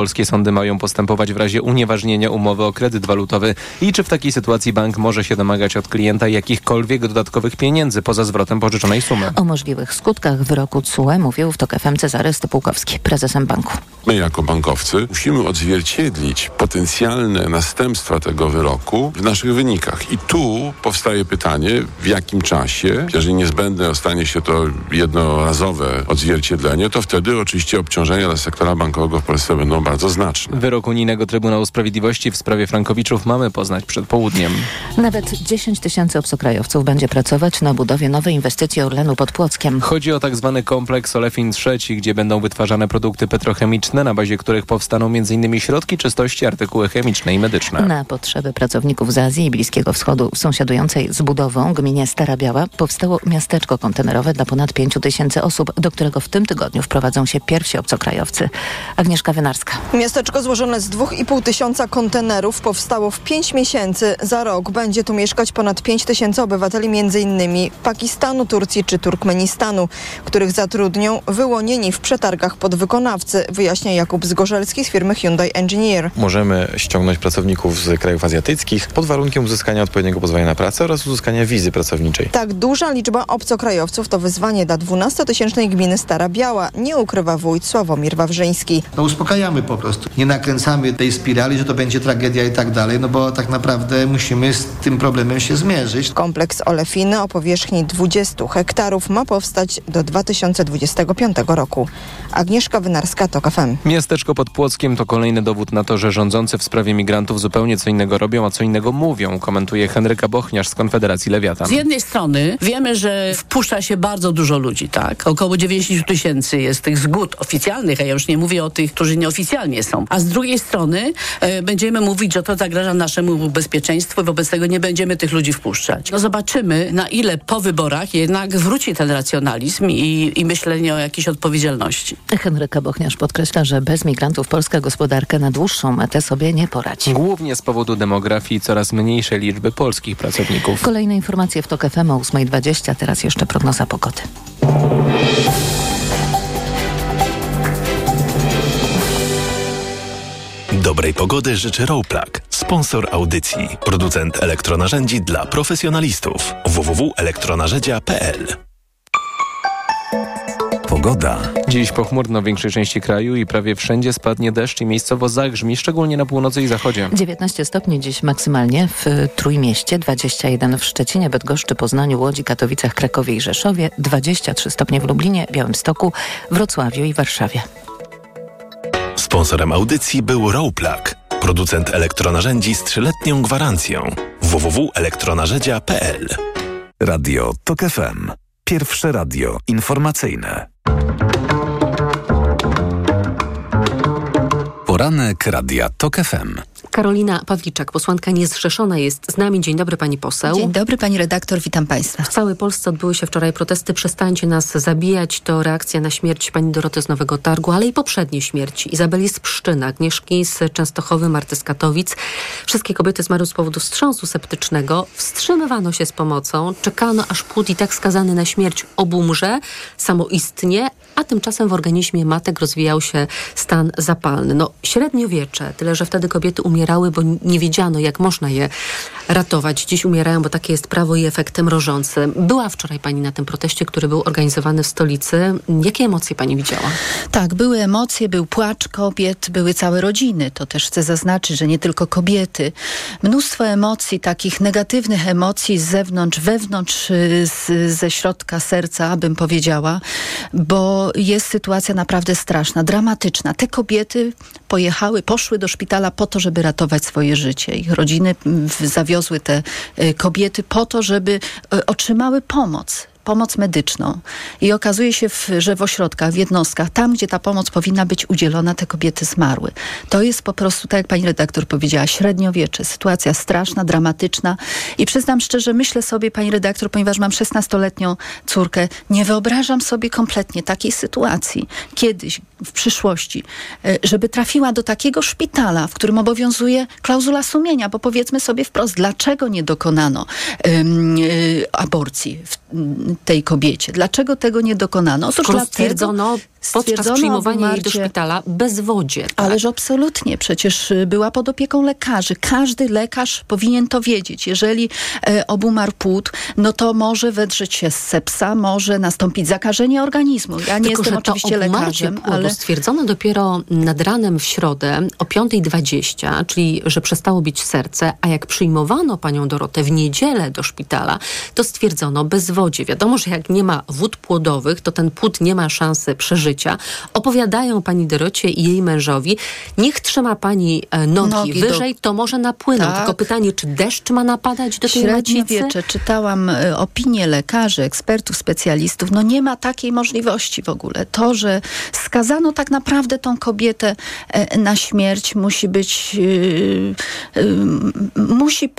Polskie sądy mają postępować w razie unieważnienia umowy o kredyt walutowy i czy w takiej sytuacji bank może się domagać od klienta jakichkolwiek dodatkowych pieniędzy poza zwrotem pożyczonej sumy. O możliwych skutkach wyroku CUE mówił w TOK FM Cezary Stypułkowski, prezesem banku. My jako bankowcy musimy odzwierciedlić potencjalne następstwa tego wyroku w naszych wynikach. I tu powstaje pytanie, w jakim czasie, jeżeli niezbędne stanie się to jednorazowe odzwierciedlenie, to wtedy oczywiście obciążenia dla sektora bankowego w Polsce będą bardzo znaczne. Wyrok Unijnego Trybunału Sprawiedliwości w sprawie Frankowiczów mamy poznać przed południem. Nawet 10 tysięcy obcokrajowców będzie pracować na budowie nowej inwestycji Orlenu pod Płockiem. Chodzi o tzw. Tak kompleks Olefin III, gdzie będą wytwarzane produkty petrochemiczne, na bazie których powstaną m.in. środki czystości, artykuły chemiczne i medyczne. Na potrzeby pracowników z Azji i Bliskiego Wschodu sąsiadującej z budową gminie Stara Biała powstało miasteczko kontenerowe dla ponad 5 tysięcy osób, do którego w tym tygodniu wprowadzą się pierwsi obcokrajowcy. Agnieszka Wynarska. Miasteczko złożone z 2,5 tysiąca kontenerów powstało w 5 miesięcy. Za rok będzie tu mieszkać ponad 5 tysięcy obywateli m.in. Pakistanu, Turcji czy Turkmenistanu, których zatrudnią wyłonieni w przetargach podwykonawcy, wyjaśnia Jakub Zgorzelski z firmy Hyundai Engineer. Możemy ściągnąć pracowników z krajów azjatyckich pod warunkiem uzyskania odpowiedniego pozwolenia na pracę oraz uzyskania wizy pracowniczej. Tak duża liczba obcokrajowców to wyzwanie dla 12-tysięcznej gminy Stara Biała, nie ukrywa wójt Sławomir Wawrzyński. No uspokajamy po prostu. Nie nakręcamy tej spirali, że to będzie tragedia i tak dalej, no bo tak naprawdę musimy z tym problemem się zmierzyć. Kompleks Olefiny o powierzchni 20 hektarów ma powstać do 2025 roku. Agnieszka Wynarska, TOK FM. Miasteczko pod Płockiem to kolejny dowód na to, że rządzący w sprawie migrantów zupełnie co innego robią, a co innego mówią, komentuje Henryka Bochniarz z Konfederacji Lewiatan. Z jednej strony wiemy, że wpuszcza się bardzo dużo ludzi, tak? Około 90 tysięcy jest tych zgód oficjalnych, a ja już nie mówię o tych, którzy nieoficjalnie są. A z drugiej strony e, będziemy mówić, że to zagraża naszemu bezpieczeństwu i wobec tego nie będziemy tych ludzi wpuszczać. No zobaczymy, na ile po wyborach jednak wróci ten racjonalizm i, i myślenie o jakiejś odpowiedzialności. Henryka Bochniarz podkreśla, że bez migrantów polska gospodarka na dłuższą metę sobie nie poradzi. Głównie z powodu demografii i coraz mniejszej liczby polskich pracowników. Kolejne informacje w TOK FM o 8.20, teraz jeszcze prognoza pogody. Dobrej pogody życzy Rowplug, sponsor audycji, producent elektronarzędzi dla profesjonalistów www.elektronarzędzia.pl Pogoda. Dziś pochmurno w większej części kraju i prawie wszędzie spadnie deszcz i miejscowo zagrzmi, szczególnie na północy i zachodzie. 19 stopni dziś maksymalnie w Trójmieście, 21 w Szczecinie, Bydgoszczy, Poznaniu, Łodzi, Katowicach, Krakowie i Rzeszowie, 23 stopnie w Lublinie, Białymstoku, Wrocławiu i Warszawie. Sponsorem audycji był Rowplug, producent elektronarzędzi z trzyletnią gwarancją. www.elektronarzędzia.pl Radio TOK FM. Pierwsze radio informacyjne. Poranek Radia TOK FM. Karolina Pawliczak, posłanka niezrzeszona jest z nami. Dzień dobry pani poseł. Dzień dobry pani redaktor, witam państwa. W całej Polsce odbyły się wczoraj protesty Przestańcie nas zabijać. To reakcja na śmierć pani Doroty z Nowego Targu, ale i poprzednie śmierci. Izabeli z Pszczyna, Agnieszki z Częstochowy, Marty z Katowic. Wszystkie kobiety zmarły z powodu wstrząsu septycznego. Wstrzymywano się z pomocą. Czekano, aż płód i tak skazany na śmierć obumrze samoistnie, a tymczasem w organizmie matek rozwijał się stan zapalny. No, średniowiecze, tyle że wtedy kobiety umierały, bo nie wiedziano, jak można je ratować. Dziś umierają, bo takie jest prawo i efekty mrożące. Była wczoraj pani na tym proteście, który był organizowany w stolicy. Jakie emocje pani widziała? Tak, były emocje, był płacz kobiet, były całe rodziny. To też chcę zaznaczyć, że nie tylko kobiety. Mnóstwo emocji, takich negatywnych emocji z zewnątrz, wewnątrz, z, ze środka serca, bym powiedziała, bo jest sytuacja naprawdę straszna, dramatyczna. Te kobiety pojechały, poszły do szpitala po to, żeby ratować swoje życie. Ich rodziny zawiozły te kobiety po to, żeby otrzymały pomoc pomoc medyczną. I okazuje się, że w ośrodkach, w jednostkach, tam gdzie ta pomoc powinna być udzielona, te kobiety zmarły. To jest po prostu, tak jak pani redaktor powiedziała, średniowiecze. Sytuacja straszna, dramatyczna. I przyznam szczerze, myślę sobie, pani redaktor, ponieważ mam 16-letnią córkę, nie wyobrażam sobie kompletnie takiej sytuacji kiedyś, w przyszłości, żeby trafiła do takiego szpitala, w którym obowiązuje klauzula sumienia, bo powiedzmy sobie wprost, dlaczego nie dokonano um, aborcji w, tej kobiecie. Dlaczego tego nie dokonano? Otóż Skoro dlatego, stwierdzono podczas przyjmowania jej do szpitala bezwodzie. Tak? Ależ absolutnie. Przecież y, była pod opieką lekarzy. Każdy lekarz powinien to wiedzieć. Jeżeli e, obumarł płód, no to może wedrzeć się sepsa, może nastąpić zakażenie organizmu. Ja nie Tylko, jestem oczywiście lekarzem, płodu ale... stwierdzono dopiero nad ranem w środę o 5.20, czyli że przestało bić serce, a jak przyjmowano panią Dorotę w niedzielę do szpitala, to stwierdzono bezwodzie. Wiadomo, że jak nie ma wód płodowych, to ten płód nie ma szansy przeżyć życia, opowiadają pani Dorocie i jej mężowi, niech trzyma pani e, nogi, nogi wyżej, do... to może napłyną. Tak. Tylko pytanie, czy deszcz ma napadać do tej macicy? wiecze, czytałam e, opinie lekarzy, ekspertów, specjalistów, no nie ma takiej możliwości w ogóle. To, że skazano tak naprawdę tą kobietę e, na śmierć, musi być, musi,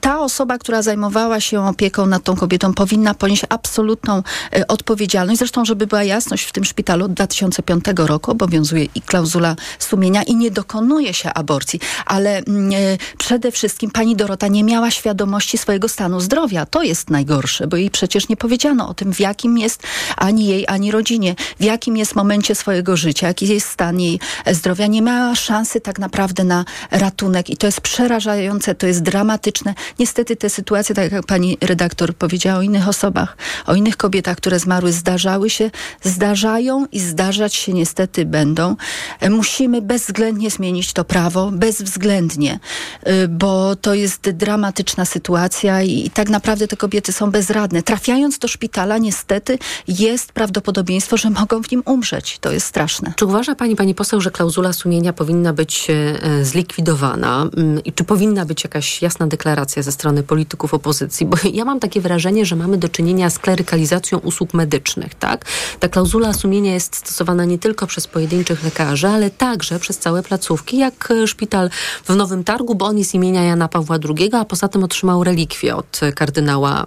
ta osoba, która zajmowała się opieką nad tą kobietą, powinna ponieść absolutną odpowiedzialność. Zresztą, żeby była jasność, w tym szpitalu od 2005 roku obowiązuje i klauzula sumienia i nie dokonuje się aborcji. Ale mm, e, przede wszystkim pani Dorota nie miała świadomości swojego stanu zdrowia. To jest najgorsze, bo jej przecież nie powiedziano o tym, w jakim jest ani jej, ani rodzinie, w jakim jest momencie swojego życia, jaki jest stan jej zdrowia. Nie miała szansy tak naprawdę na ratunek i to jest przerażające, to jest dramatyczne. Niestety te sytuacje, tak jak pani redaktor powiedziała o innych osobach, o innych kobietach, które zmarły, zdarzały się, zdarzają i zdarzać się niestety będą. E, musimy bezwzględnie zmienić to prawo, bezwzględnie, e, bo to jest dramatyczna sytuacja i, tak naprawdę te kobiety są bezradne. Trafiając do szpitala niestety jest prawdopodobieństwo, że mogą w nim umrzeć. To jest straszne. Czy uważa pani, pani poseł, że klauzula sumienia powinna być e, zlikwidowana mm, i czy powinna być jakaś jasna deklaracja ze strony polityków opozycji? Bo ja mam takie wrażenie, że mamy do czynienia z klerykalizacją usług medycznych, tak? Ta klauzula sumienia jest stosowana nie tylko przez pojedynczych lekarzy, ale także przez całe placówki, jak e, szpital w Nowym Targu, bo on jest imienia Jana Pawła II, a poza tym otrzymał relikwię od kardynała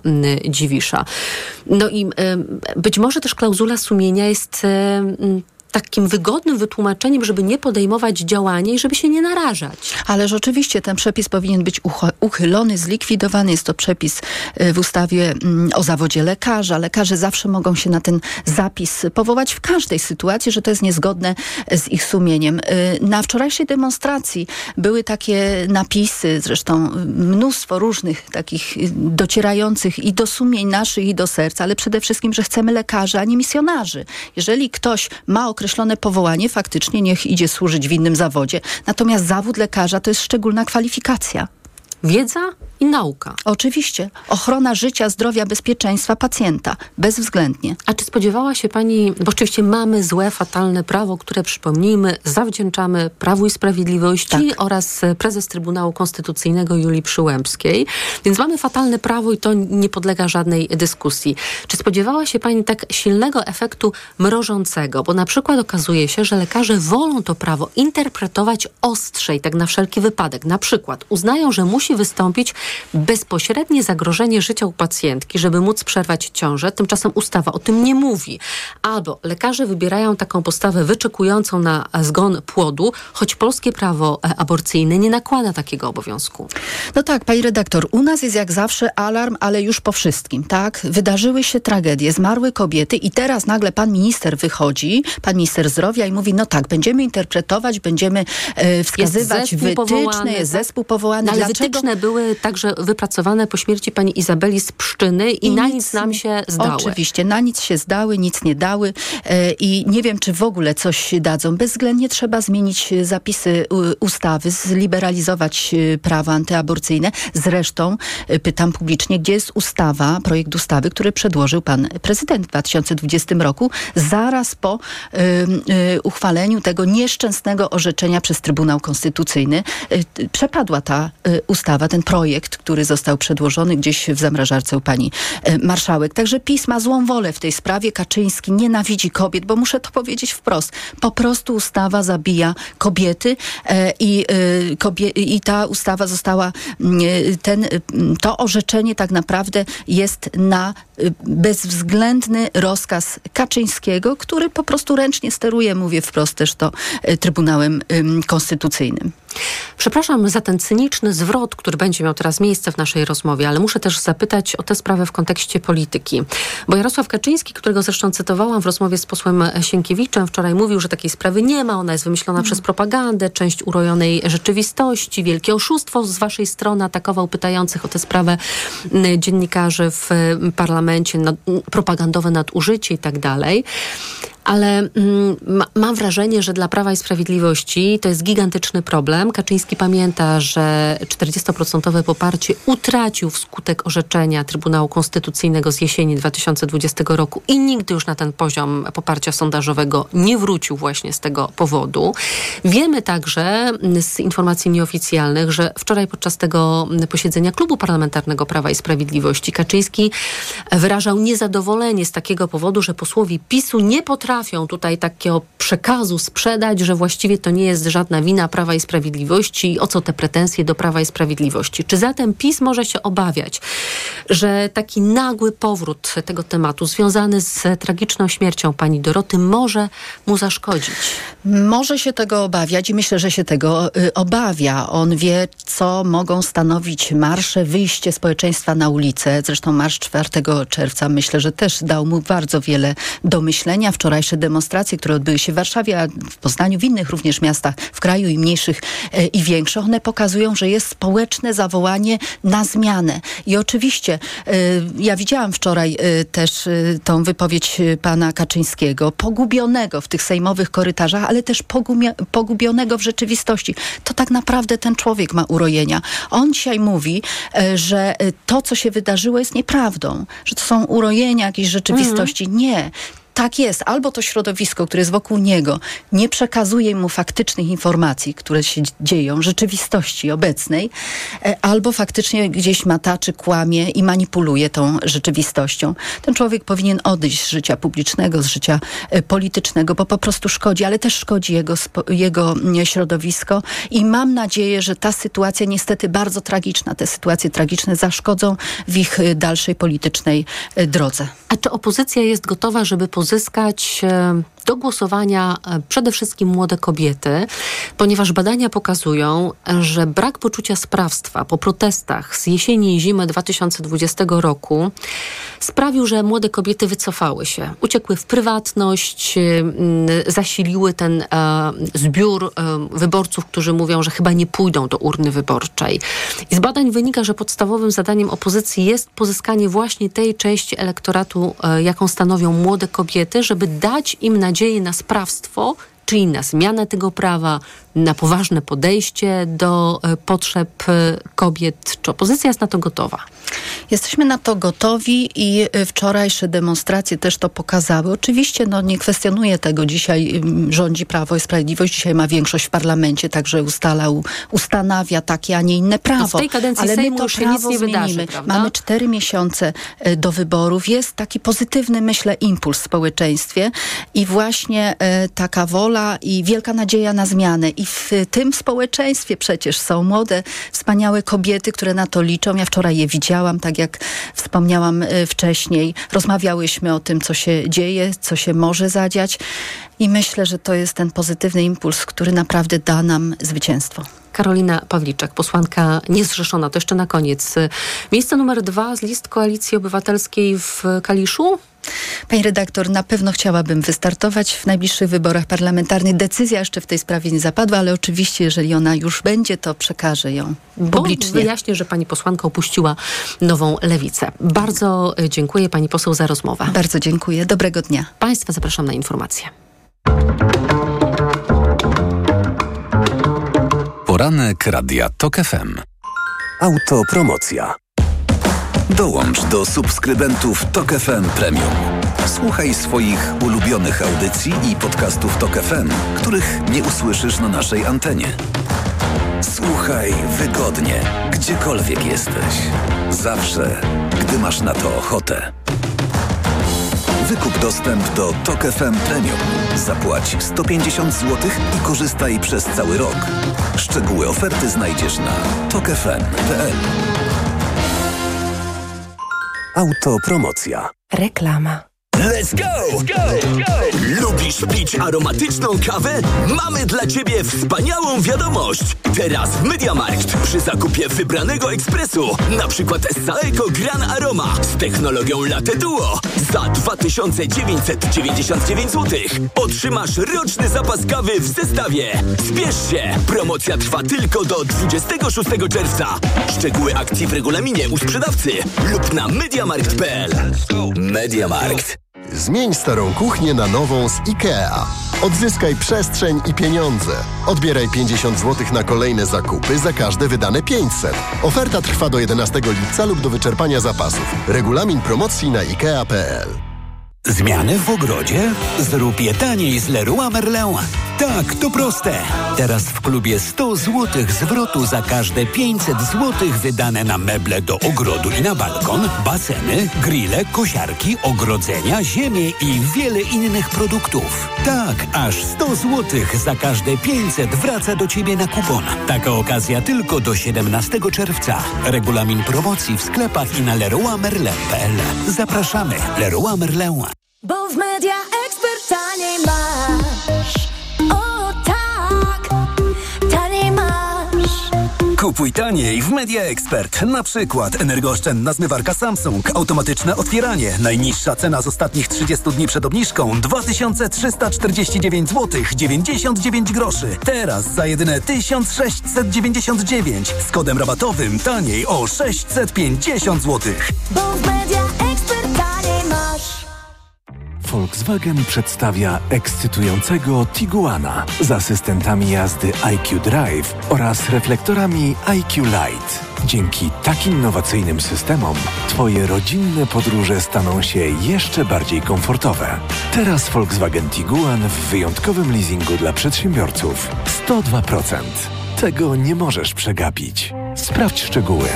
Dziwisza. No i być może też klauzula sumienia jest takim wygodnym wytłumaczeniem, żeby nie podejmować działania i żeby się nie narażać. Ale rzeczywiście ten przepis powinien być uchylony, zlikwidowany. Jest to przepis y, w ustawie mm, o zawodzie lekarza. Lekarze zawsze mogą się na ten zapis powołać w każdej sytuacji, że to jest niezgodne z ich sumieniem. Y, na wczorajszej demonstracji były takie napisy, zresztą mnóstwo różnych takich y, docierających i do sumień naszych, i do serca, ale przede wszystkim, że chcemy lekarzy, a nie misjonarzy. Jeżeli ktoś ma okres określone powołanie, faktycznie niech idzie służyć w innym zawodzie. Natomiast zawód lekarza to jest szczególna kwalifikacja. Wiedza i nauka. Oczywiście. Ochrona życia, zdrowia, bezpieczeństwa pacjenta. Bezwzględnie. A czy spodziewała się Pani, bo oczywiście mamy złe, fatalne prawo, które przypomnijmy, zawdzięczamy Prawu i Sprawiedliwości tak. oraz prezes Trybunału Konstytucyjnego Julii Przyłębskiej. Więc mamy fatalne prawo i to nie podlega żadnej dyskusji. Czy spodziewała się Pani tak silnego efektu mrożącego? Bo na przykład okazuje się, że lekarze wolą to prawo interpretować ostrzej, tak na wszelki wypadek. Na przykład uznają, że musi wystąpić bezpośrednie zagrożenie życia u pacjentki, żeby móc przerwać ciążę. Tymczasem ustawa o tym nie mówi. Albo lekarze wybierają taką postawę wyczekującą na zgon płodu, choć polskie prawo e, aborcyjne nie nakłada takiego obowiązku. No tak, pani redaktor, u nas jest jak zawsze alarm, ale już po wszystkim, tak? Wydarzyły się tragedie, zmarły kobiety i teraz nagle pan minister wychodzi, pan minister zdrowia i mówi, no tak, będziemy interpretować, będziemy e, wskazywać jest wytyczne, jest tak? zespół powołany. No, ale Dlaczego? wytyczne były także wypracowane po śmierci pani Izabeli z Pszczyny i, I na nic, nic, nam się zdały. Oczywiście, na nic się zdały, nic nie dały e, i nie wiem, czy w ogóle coś dadzą. Bezwzględnie trzeba zmienić zapisy ustawy, zliberalizować e, prawa antyaborcyjne. Zresztą e, pytam publicznie, gdzie jest ustawa, projekt ustawy, który przedłożył pan prezydent w 2020 roku, zaraz po uchwaleniu tego nieszczęsnego orzeczenia przez Trybunał Konstytucyjny. przepadła ta ustawa, ten projekt, który został przedłożony gdzieś w zamrażarce u pani e, marszałek. Także PiS ma złą wolę w tej sprawie. Kaczyński nienawidzi kobiet, bo muszę to powiedzieć wprost. Po prostu ustawa zabija kobiety e, i, e, kobie i ta ustawa została, ten, to orzeczenie tak naprawdę jest na bezwzględny rozkaz Kaczyńskiego, który po prostu ręcznie steruje, mówię wprost też to, Trybunałem Konstytucyjnym. Przepraszam za ten cyniczny zwrot, który będzie miał teraz miejsce w naszej rozmowie, ale muszę też zapytać o tę sprawę w kontekście polityki. Bo Jarosław Kaczyński, którego zresztą cytowałam w rozmowie z posłem Sienkiewiczem, wczoraj mówił, że takiej sprawy nie ma, ona jest wymyślona mm. przez propagandę, część urojonej rzeczywistości, wielkie oszustwo z waszej strony, atakował pytających o tę sprawę dziennikarzy w parlamencie, propagandowe nadużycie i tak dalej ale mm, ma, mam wrażenie, że dla Prawa i Sprawiedliwości to jest gigantyczny problem. Kaczyński pamięta, że 40% poparcie utracił wskutek orzeczenia Trybunału Konstytucyjnego z jesieni 2020 roku i nigdy już na ten poziom poparcia sondażowego nie wrócił właśnie z tego powodu. Wiemy także z informacji nieoficjalnych, że wczoraj podczas tego posiedzenia Klubu Parlamentarnego Prawa i Sprawiedliwości Kaczyński wyrażał niezadowolenie z takiego powodu, że posłowie PiSu nie potrafią potrafią tutaj takiego przekazu sprzedać, że właściwie to nie jest żadna wina Prawa i Sprawiedliwości i o co te pretensje do Prawa i Sprawiedliwości. Czy zatem PiS może się obawiać, że taki nagły powrót tego tematu związany z tragiczną śmiercią pani Doroty może mu zaszkodzić? Może się tego obawiać i myślę, że się tego y, obawia. On wie, co mogą stanowić marsze, wyjście społeczeństwa na ulicę. Zresztą marsz 4 czerwca myślę, że też dał mu bardzo wiele do myślenia. Wczoraj wczorajsze demonstracje, które odbyły się w Warszawie, a w Poznaniu, w innych również miastach w kraju i mniejszych e, i większych, one pokazują, że jest społeczne zawołanie na zmianę. I oczywiście e, ja widziałam wczoraj e, też tą wypowiedź pana Kaczyńskiego, pogubionego w tych sejmowych korytarzach, ale też pogubionego w rzeczywistości. To tak naprawdę ten człowiek ma urojenia. On dzisiaj mówi, że to, co się wydarzyło, jest nieprawdą, że to są urojenia jakiejś rzeczywistości. Mhm. Nie tak jest, albo to środowisko, które jest wokół niego, nie przekazuje mu faktycznych informacji, które się dzieją, rzeczywistości obecnej, e, albo faktycznie gdzieś mataczy, kłamie i manipuluje tą rzeczywistością. Ten człowiek powinien odejść z życia publicznego, z życia e, politycznego, bo po prostu szkodzi, ale też szkodzi jego, jego środowisko i mam nadzieję, że ta sytuacja niestety bardzo tragiczna, te sytuacje tragiczne zaszkodzą w ich e, dalszej politycznej drodze. A czy opozycja jest gotowa, żeby pozyskać e, do głosowania e, przede wszystkim młode kobiety, ponieważ badania pokazują, że brak poczucia sprawstwa po protestach z jesieni i zimy 2020 roku sprawił, że młode kobiety wycofały się, uciekły w prywatność, zasiliły ten e, zbiór wyborców, którzy mówią, że chyba nie pójdą do urny wyborczej. I z badań wynika, że podstawowym zadaniem opozycji jest pozyskanie właśnie tej części elektoratu, jaką stanowią młode kobiety, żeby dać im nadzieję na sprawstwo, czyli na zmianę tego prawa, na poważne podejście do e, potrzeb e, kobiet. Czy opozycja jest na to gotowa? Jesteśmy na to gotowi i e, wczorajsze demonstracje też to pokazały. Oczywiście no, nie kwestionuję tego. Dzisiaj rządzi Prawo i Sprawiedliwość, dzisiaj ma większość w parlamencie, także ustalał, ustanawia takie, a nie inne prawo. To w tej kadencji Ale Sejmu my to się nic nie wydarzy, prawda? Mamy cztery miesiące do wyborów. Jest taki pozytywny, myślę, impuls w społeczeństwie i właśnie taka wola i wielka nadzieja na zmianę. I w tym społeczeństwie przecież są młode, wspaniałe kobiety, które na to liczą. Ja wczoraj je widziałam, tak jak wspomniałam e, wcześniej. Rozmawiałyśmy o tym, co się dzieje, co się może zadziać. I myślę, że to jest ten pozytywny impuls, który naprawdę da nam zwycięstwo. Karolina Pawliczek, posłanka niezrzeszona. To jeszcze na koniec. Miejsce numer dwa z list Koalicji Obywatelskiej w Kaliszu? Pani redaktor, na pewno chciałabym wystartować w najbliższych wyborach parlamentarnych. Decyzja jeszcze w tej sprawie nie zapadła, ale oczywiście, jeżeli ona już będzie, to przekażę ją Bo publicznie. wyjaśnię, że pani posłanka opuściła nową lewicę. Bardzo dziękuję pani poseł za rozmowę. Bardzo dziękuję. Dobrego dnia. Państwa zapraszam na informacje. Poranek Radia TOK FM. Autopromocja. Dołącz do subskrybentów TOK FM Premium. Słuchaj swoich ulubionych audycji i podcastów TOK FM, których nie usłyszysz na naszej antenie. Słuchaj wygodnie, gdziekolwiek jesteś. Zawsze, gdy masz na to ochotę. Wykup dostęp do TOK FM Premium. Zapłać 150 zł i korzystaj przez cały rok. Szczegóły oferty znajdziesz na tokefm.pl. Autopromocja. Reklama. Let's go! Let's go! Lubisz pić aromatyczną kawę? Mamy dla Ciebie wspaniałą wiadomość! Teraz w Mediamarkt przy zakupie wybranego ekspresu, na przykład Saeco Gran Aroma z technologią Latte Duo za 2999 zł otrzymasz roczny zapas kawy w zestawie. Spiesz się! Promocja trwa tylko do 26 czerwca. Szczegóły akcji w regulaminie u sprzedawcy lub na mediamarkt.pl. Mediamarkt. Zmień starą kuchnię na nową z IKEA. Odzyskaj przestrzeń i pieniądze. Odbieraj 50 zł na kolejne zakupy za każde wydane 500. Oferta trwa do 11 lipca lub do wyczerpania zapasów. Regulamin promocji na IKEA.pl. Zmiany w ogrodzie? Zrób je taniej z Leroy Merlin. Tak, to proste. Teraz w klubie 100 zł zwrotu za każde 500 zł wydane na meble do ogrodu i na balkon, baseny, grille, kosiarki, ogrodzenia, ziemię i wiele innych produktów. Tak, aż 100 zł za każde 500 wraca do Ciebie na kupon. Taka okazja tylko do 17 czerwca. Regulamin promocji w sklepach i na leroymerlin.pl. Zapraszamy. Leroy Merlin. Bo w media ekspert taniej masz. O tak, taniej masz. Kupuj taniej w Media Expert. Na przykład energooszczędna zmywarka Samsung, automatyczne otwieranie. Najniższa cena z ostatnich 30 dni przed obniżką 2349 zł 99 groszy. Teraz za jedyne 1699 z kodem rabatowym taniej o 650 zł. Bo w media. Volkswagen przedstawia ekscytującego Tiguana z asystentami jazdy IQ Drive oraz reflektorami IQ Light. Dzięki takim innowacyjnym systemom Twoje rodzinne podróże staną się jeszcze bardziej komfortowe. Teraz Volkswagen Tiguan w wyjątkowym leasingu dla przedsiębiorców. 102%. Tego nie możesz przegapić. Sprawdź szczegóły.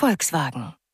Volkswagen.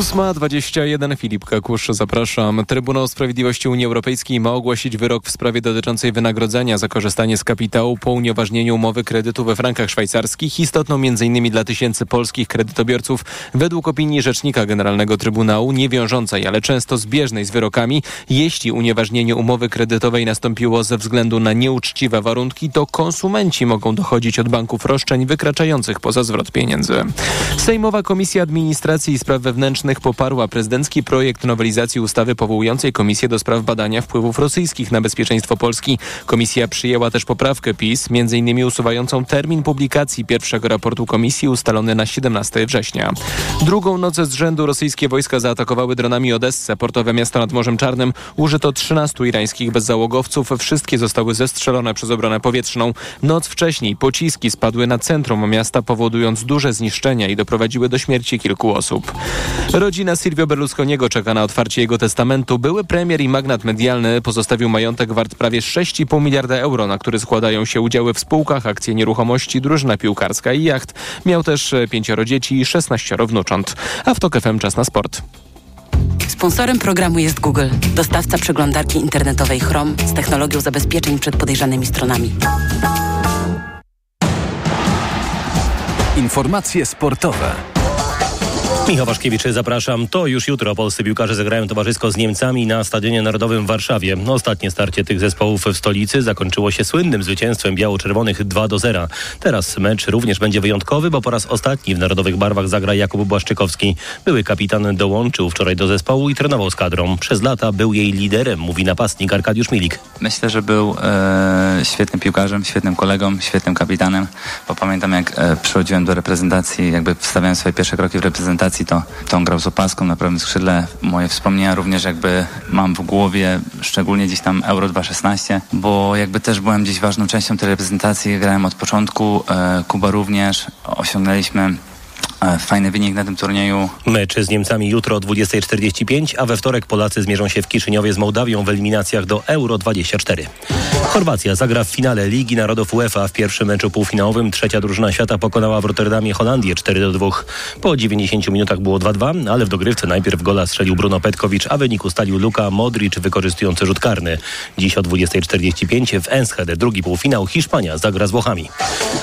8.21 Filip Kakusz, zapraszam. Trybunał Sprawiedliwości Unii Europejskiej ma ogłosić wyrok w sprawie dotyczącej wynagrodzenia za korzystanie z kapitału po unieważnieniu umowy kredytu we frankach szwajcarskich, istotną m.in. dla tysięcy polskich kredytobiorców. Według opinii Rzecznika Generalnego Trybunału, niewiążącej, ale często zbieżnej z wyrokami, jeśli unieważnienie umowy kredytowej nastąpiło ze względu na nieuczciwe warunki, to konsumenci mogą dochodzić od banków roszczeń wykraczających poza zwrot pieniędzy. Sejmowa Komisja Administracji i Spraw Wewnętrznych poparła prezydencki projekt nowelizacji ustawy powołującej Komisję do spraw badania wpływów rosyjskich na bezpieczeństwo Polski. Komisja przyjęła też poprawkę PiS, m.in. usuwającą termin publikacji pierwszego raportu komisji ustalony na 17 września. Drugą noc z rzędu rosyjskie wojska zaatakowały dronami Odessę, portowe miasto nad Morzem Czarnym. Użyto 13 irańskich bezzałogowców. Wszystkie zostały zestrzelone przez obronę powietrzną. Noc wcześniej pociski spadły na centrum miasta, powodując duże zniszczenia i doprowadziły do śmierci kilku osób. Rodzina Silvio Berlusconiego czeka na otwarcie jego testamentu. Były premier i magnat medialny pozostawił majątek wart prawie 6,5 miliarda euro, na który składają się udziały w spółkach, akcje nieruchomości, drużyna piłkarska i jacht. Miał też pięcioro dzieci i 16 wnucząt. A w TOK FM czas na sport. Sponsorem programu jest Google, dostawca przeglądarki internetowej Chrome z technologią zabezpieczeń przed podejrzanymi stronami. Informacje sportowe. Michał Waszkiewicz, zapraszam. To już jutro polscy piłkarze zagrają towarzysko z Niemcami na Stadionie Narodowym w Warszawie. Ostatnie starcie tych zespołów w stolicy zakończyło się słynnym zwycięstwem biało-czerwonych 2 do 0. Teraz mecz również będzie wyjątkowy, bo po raz ostatni w narodowych barwach zagra Jakub Błaszczykowski. Były kapitan dołączył wczoraj do zespołu i trenował z kadrą. Przez lata był jej liderem, mówi napastnik Arkadiusz Milik. Myślę, że był e, świetnym piłkarzem, świetnym kolegą, świetnym kapitanem, bo pamiętam jak e, przychodziłem do reprezentacji, jakby wstawiałem swoje pierwsze kroki w reprezentacji, to, to on grał z opaską na prawym skrzydle. Moje wspomnienia również jakby mam w głowie, szczególnie gdzieś tam Euro 2016, bo jakby też byłem gdzieś ważną częścią tej reprezentacji, grałem od początku, e, Kuba również, osiągnęliśmy fajny wynik na tym turnieju. Mecz z Niemcami jutro o 20.45, a we wtorek Polacy zmierzą się w Kiszyniowie z Mołdawią w eliminacjach do Euro 24. Chorwacja zagra w finale Ligi Narodów UEFA w pierwszym meczu półfinałowym. Trzecia drużyna świata pokonała w Rotterdamie Holandię 4 do 2. Po 90 minutach było 2-2, ale w dogrywce najpierw gola strzelił Bruno Petkowicz, a wynik ustalił Luka Modric wykorzystujący rzut karny. Dziś o 20.45 w Enschede drugi półfinał Hiszpania zagra z Włochami.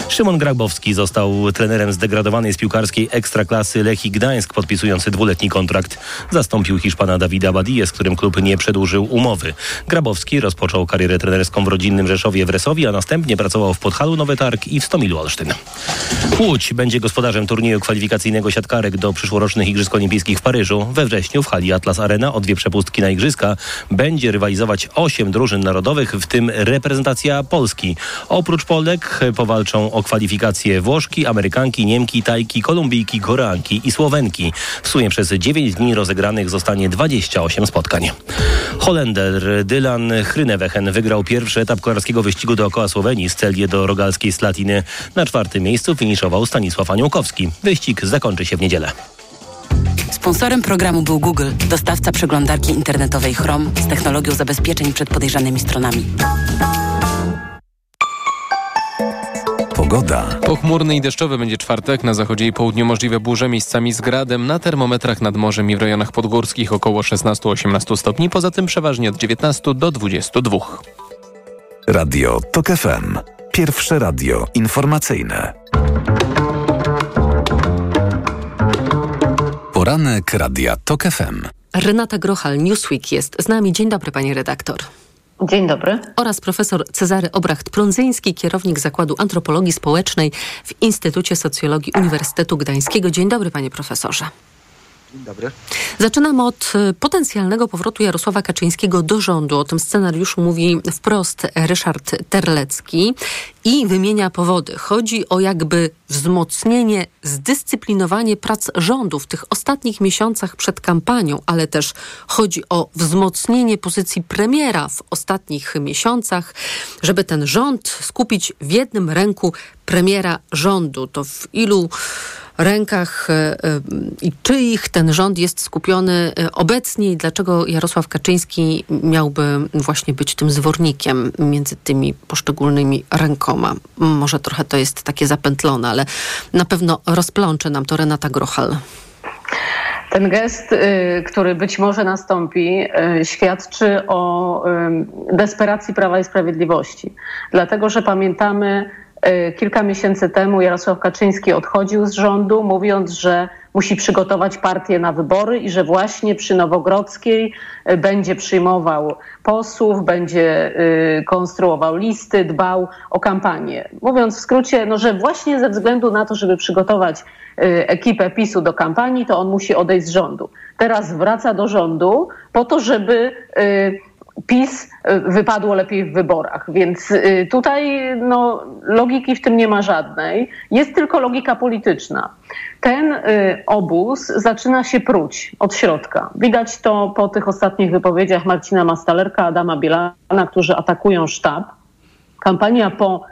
Szymon Grabowski został trenerem zdegradowanej z piłkarskiej ekstraklasy Lechii Gdańsk, podpisujący dwuletni kontrakt. Zastąpił Hiszpana Dawida Badije, z którym klub nie przedłużył umowy. Grabowski rozpoczął karierę trenerską w rodzinnym Rzeszowie w Resowi, a następnie pracował w Podhalu Nowy Targ i w Stomilu Olsztyn. Łódź będzie gospodarzem turnieju kwalifikacyjnego siatkarek do przyszłorocznych Igrzysk Olimpijskich w Paryżu. We wrześniu w hali Atlas Arena o dwie przepustki na Igrzyska będzie rywalizować osiem drużyn narodowych, w tym reprezentacja Polski. Oprócz Polek powalczą o kwalifikacje Włoszki, Amerykanki, Niemki, Tajki, Koreanki i Słowenki. W sumie przez 9 dni rozegranych zostanie 28 spotkań. Holender Dylan Chrynewechen wygrał pierwszy etap kolarskiego wyścigu dookoła Słowenii z Celje do Rogalskiej Slatiny. Na czwartym miejscu finiszował Stanisław Aniołkowski. Wyścig zakończy się w niedzielę. Sponsorem programu był Google, dostawca przeglądarki internetowej Chrome z technologią zabezpieczeń przed podejrzanymi stronami. Pogoda. Pochmurny i deszczowy będzie czwartek. Na zachodzie i południu możliwe burze miejscami z gradem. Na termometrach nad morzem i w rejonach podgórskich około 16-18 stopni. Poza tym przeważnie od 19 do 22. Radio TOK FM. Pierwsze radio informacyjne. Poranek Radia TOK FM. Renata Grochal, Newsweek jest z nami. Dzień dobry, pani redaktor. Dzień dobry. Oraz profesor Cezary Obracht-Prądzyński, kierownik Zakładu Antropologii Społecznej w Instytucie Socjologii Uniwersytetu Gdańskiego. Dzień dobry, panie profesorze. Dobry. Zaczynam od y, potencjalnego powrotu Jarosława Kaczyńskiego do rządu. O tym scenariuszu mówi wprost Ryszard Terlecki i wymienia powody. Chodzi o jakby wzmocnienie, zdyscyplinowanie prac rządu w tych ostatnich miesiącach przed kampanią, ale też chodzi o wzmocnienie pozycji premiera w ostatnich miesiącach, żeby ten rząd skupić w jednym ręku premiera rządu. To w ilu rękach e, e, i czyich ten rząd jest skupiony e, obecnie i dlaczego Jarosław Kaczyński miałby właśnie być tym zwornikiem między tymi poszczególnymi rękoma. Może trochę to jest takie zapętlone, ale na pewno rozplącze nam to Renata Grochal. Ten gest, y, który być może nastąpi, y, świadczy o y, desperacji Prawa i Sprawiedliwości. Dlatego, że pamiętamy, kilka miesięcy temu Jarosław Kaczyński odchodził z rządu, mówiąc, że musi przygotować partię na wybory i że właśnie przy Nowogrodzkiej y, będzie przyjmował posłów, będzie y, konstruował listy, dbał o kampanię. Mówiąc w skrócie, no, że właśnie ze względu na to, żeby przygotować ekipę PiSu do kampanii, to on musi odejść z rządu. Teraz wraca do rządu po to, żeby PiS y, wypadło lepiej w wyborach. Więc y, tutaj no, logiki w tym nie ma żadnej. Jest tylko logika polityczna. Ten y, obóz zaczyna się pruć od środka. Widać to po tych ostatnich wypowiedziach Marcina Mastalerka, Adama Bielana, którzy atakują sztab. Kampania po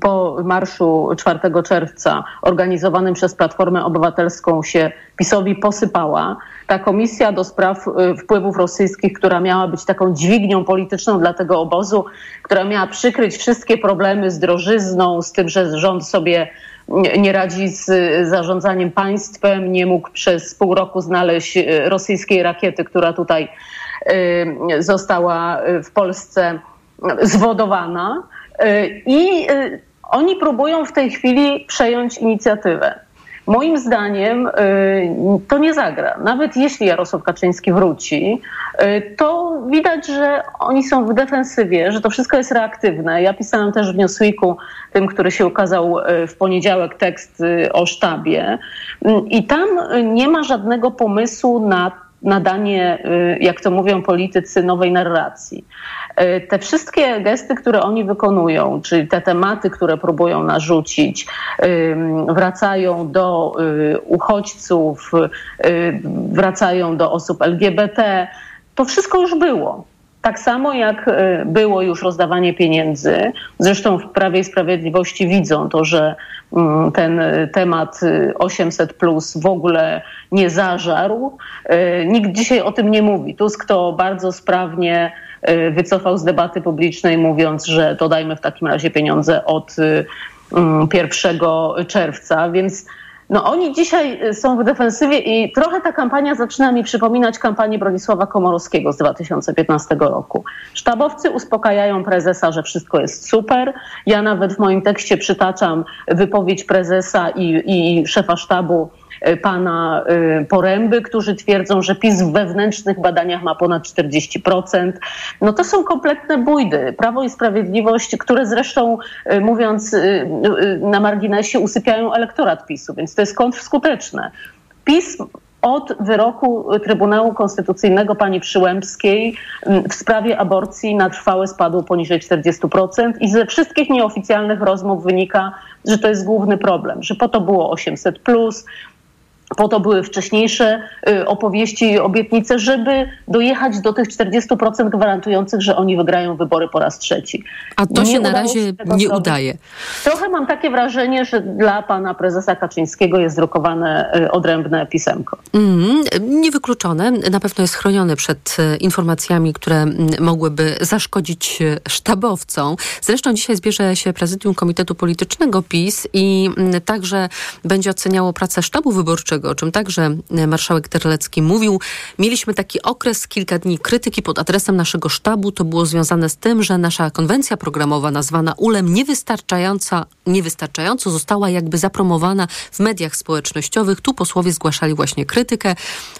po marszu 4 czerwca organizowanym przez Platformę Obywatelską się PiSowi posypała. Ta komisja do spraw y, wpływów rosyjskich, która miała być taką dźwignią polityczną dla tego obozu, która miała przykryć wszystkie problemy z drożyzną, z tym, że rząd sobie nie radzi z y, zarządzaniem państwem, nie mógł przez pół roku znaleźć y, rosyjskiej rakiety, która tutaj y, została y, w Polsce zwodowana. I y, oni próbują w tej chwili przejąć inicjatywę. Moim zdaniem y, to nie zagra. Nawet jeśli Jarosław Kaczyński wróci, y, to widać, że oni są w defensywie, że to wszystko jest reaktywne. Ja pisałam też w Newsweeku, tym, który się ukazał w poniedziałek, tekst o sztabie. I tam nie ma żadnego pomysłu na nadanie, y, jak to mówią politycy, nowej narracji. Y, Te wszystkie gesty, które oni wykonują, czyli te tematy, które próbują narzucić, ym, wracają do y, uchodźców, y, wracają do osób LGBT, to wszystko już było. Tak samo jak e, było już rozdawanie pieniędzy, zresztą w Prawie i Sprawiedliwości widzą to, że mm, ten e, temat e, 800 plus w ogóle nie zażarł. Nikt dzisiaj o tym nie mówi. Tusk to bardzo sprawnie wycofał z debaty publicznej, mówiąc, że dodajmy w takim razie pieniądze od e, mm, 1 czerwca, więc no oni dzisiaj y, są w defensywie i trochę ta kampania zaczyna mi przypominać kampanię Bronisława Komorowskiego z 2015 roku. Sztabowcy uspokajają prezesa, że wszystko jest super. Ja nawet w moim tekście przytaczam wypowiedź prezesa i, i szefa sztabu pana y, Poręby, którzy twierdzą, że PiS w wewnętrznych badaniach ma ponad 40%. No to są kompletne bójdy. Prawo i Sprawiedliwość, które zresztą y, mówiąc na marginesie usypiają elektorat PiSu, więc to jest kontrskuteczne. PiS od wyroku Trybunału Konstytucyjnego pani Przyłębskiej w sprawie aborcji na trwałe spadł poniżej 40% i ze wszystkich nieoficjalnych rozmów wynika, że to jest główny problem, że po to było 800 plus, po to były wcześniejsze y, opowieści i obietnice, żeby dojechać do tych 40% gwarantujących, że oni wygrają wybory po raz trzeci. A to Nie się na razie się nie zrobić. udaje. Trochę mam takie wrażenie, że dla pana prezesa Kaczyńskiego jest drukowane y, odrębne pisemko. Mm, niewykluczone. Na pewno jest chroniony przed e, informacjami, które mogłyby zaszkodzić sztabowcom. Zresztą dzisiaj zbierze się prezydium Komitetu Politycznego PiS i także będzie oceniało pracę sztabu wyborczego, o czym także e, marszałek Terlecki mówił. Mieliśmy taki okres, kilka dni krytyki pod adresem naszego sztabu. To było związane z tym, że nasza konwencja programowa nazwana ULEM niewystarczająca, niewystarczająco została jakby zapromowana w mediach społecznościowych. Tu posłowie zgłaszali właśnie krytykę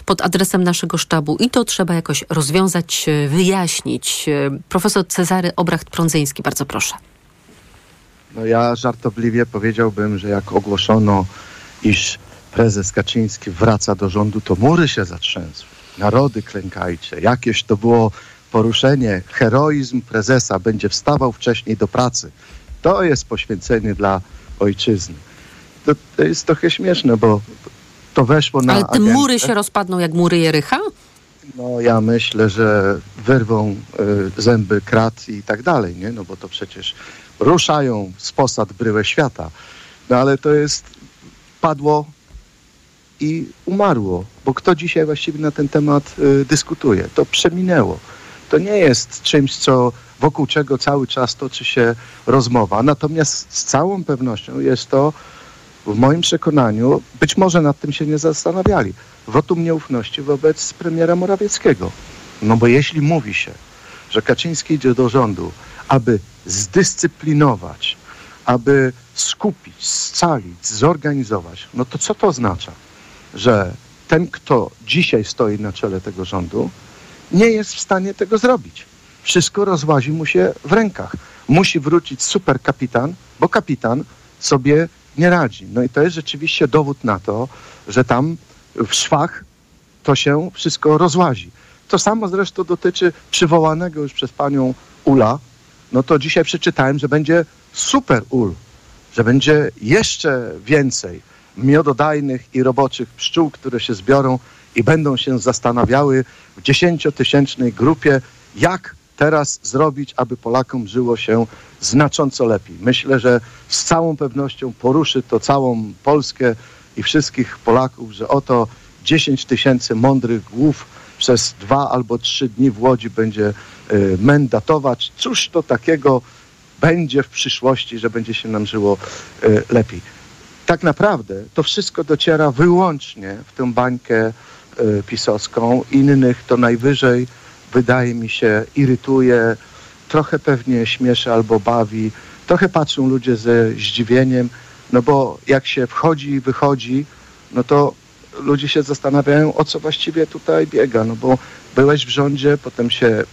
pod adresem naszego sztabu i to trzeba jakoś rozwiązać, e, wyjaśnić. E, Profesor Cezary Obracht-Prądzyński, bardzo proszę. No ja żartobliwie powiedziałbym, że jak ogłoszono, iż prezes Kaczyński wraca do rządu, to mury się zatrzęsły. Narody klękajcie. Jakieś to było poruszenie, heroizm prezesa będzie wstawał wcześniej do pracy. To jest poświęcenie dla ojczyzny. To, to jest trochę śmieszne, bo to weszło na Ale te agendę. mury się rozpadną jak mury Jericha? No ja myślę, że wyrwą y, zęby krat i tak dalej, nie? No bo to przecież ruszają z posad bryłę świata. No ale to jest, padło i umarło, bo kto dzisiaj właściwie na ten temat y, dyskutuje? To przeminęło. To nie jest czymś, co wokół czego cały czas toczy się rozmowa, natomiast z całą pewnością jest to w moim przekonaniu, być może nad tym się nie zastanawiali, wotum nieufności wobec premiera Morawieckiego. No bo jeśli mówi się, że Kaczyński idzie do rządu, aby zdyscyplinować, aby skupić, scalić, zorganizować, no to co to oznacza? Że ten, kto dzisiaj stoi na czele tego rządu, nie jest w stanie tego zrobić. Wszystko rozłazi mu się w rękach. Musi wrócić super kapitan, bo kapitan sobie nie radzi. No i to jest rzeczywiście dowód na to, że tam w szwach to się wszystko rozłazi. To samo zresztą dotyczy przywołanego już przez panią Ula. No to dzisiaj przeczytałem, że będzie super ul, że będzie jeszcze więcej miododajnych i roboczych pszczół, które się zbiorą i będą się zastanawiały w dziesięciotysięcznej grupie, jak teraz zrobić, aby Polakom żyło się znacząco lepiej. Myślę, że z całą pewnością poruszy to całą Polskę i wszystkich Polaków, że oto 10 tysięcy mądrych głów przez dwa albo trzy dni w Łodzi będzie y. Cóż to takiego będzie w przyszłości, że będzie się nam żyło y, lepiej. Tak naprawdę to wszystko dociera wyłącznie w tę bańkę y, pisowską. Innych to najwyżej, wydaje mi się, irytuje, trochę pewnie śmieszy albo bawi. Trochę patrzą ludzie ze zdziwieniem, no bo jak się wchodzi i wychodzi, no to ludzie się zastanawiają, o co właściwie tutaj biega, no bo byłeś w rządzie, potem się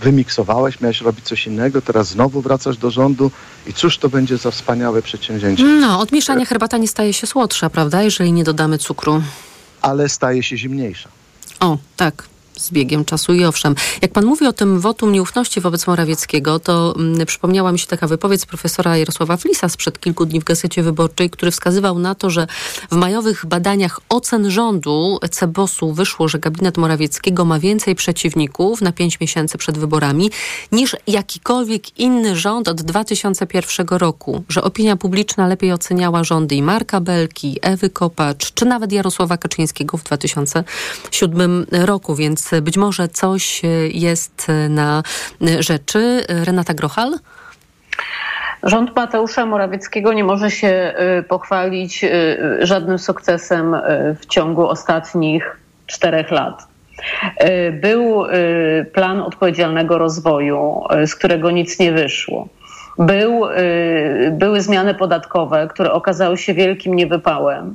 wymiksowałeś, miałeś robić coś innego, teraz znowu wracasz do rządu i cóż to będzie za wspaniałe przedsięwzięcie. No, od mieszania herbata nie staje się słodsza, prawda, jeżeli nie dodamy cukru. Ale staje się zimniejsza. O, tak. Z biegiem czasu i owszem. Jak pan mówi o tym wotum nieufności wobec Morawieckiego, to mm, przypomniała mi się taka wypowiedź profesora Jarosława Flisa sprzed kilku dni w Gazecie Wyborczej, który wskazywał na to, że w majowych badaniach ocen rządu Cebosu wyszło, że gabinet Morawieckiego ma więcej przeciwników na pięć miesięcy przed wyborami niż jakikolwiek inny rząd od 2001 roku, że opinia publiczna lepiej oceniała rządy i Marka Belki, Ewy Kopacz, czy nawet Jarosława Kaczyńskiego w 2007 roku, więc być może coś e, jest e, na e, rzeczy. Renata Grochal? Rząd Mateusza Morawieckiego nie może się pochwalić żadnym sukcesem w ciągu ostatnich czterech lat. Był plan odpowiedzialnego rozwoju, z którego nic nie wyszło. Był, były zmiany podatkowe, które okazały się wielkim niewypałem.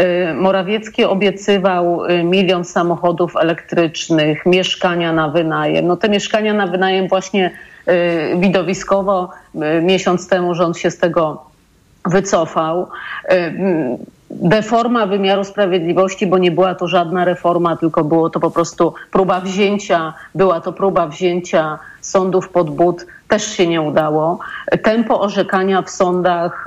Y, Morawiecki obiecywał y, milion samochodów elektrycznych, mieszkania na wynajem. No te mieszkania na wynajem właśnie y, widowiskowo miesiąc temu rząd się z tego wycofał. Deforma wymiaru sprawiedliwości, bo nie była to żadna reforma, tylko było to po prostu próba wzięcia, była to próba wzięcia sądów pod but, też się nie udało. Tempo orzekania w sądach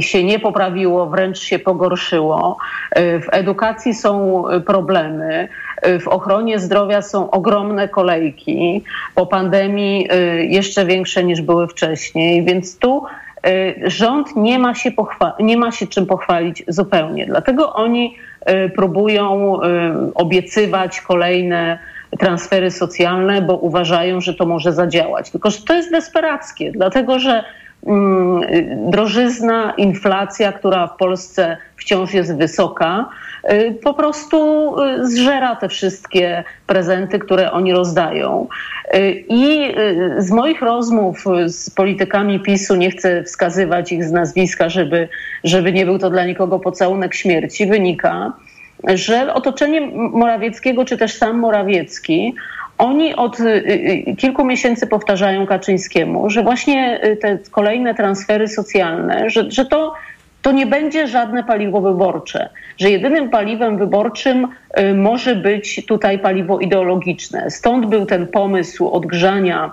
się nie poprawiło, wręcz się pogorszyło. Y, W edukacji są y, problemy, y, w ochronie zdrowia są ogromne kolejki, po pandemii y, jeszcze większe niż były wcześniej, więc tu y, rząd nie ma się, nie ma się czym pochwalić zupełnie. Dlatego oni y, próbują y, obiecywać kolejne transfery socjalne, bo uważają, że to może zadziałać. Tylko, że to jest desperackie, dlatego że y, drożyzna, inflacja, która w Polsce wciąż jest wysoka, y, po prostu y, zżera te wszystkie prezenty, które oni rozdają. Y, I z moich rozmów z politykami PiSu, nie chcę wskazywać ich z nazwiska, żeby, żeby nie był to dla nikogo pocałunek śmierci, wynika, że otoczenie Morawieckiego, czy też sam Morawiecki, oni od y, y, kilku miesięcy powtarzają Kaczyńskiemu, że właśnie y, te kolejne transfery socjalne, że, że to, to nie będzie żadne paliwo wyborcze, że jedynym paliwem wyborczym może być tutaj paliwo ideologiczne. Stąd był ten pomysł odgrzania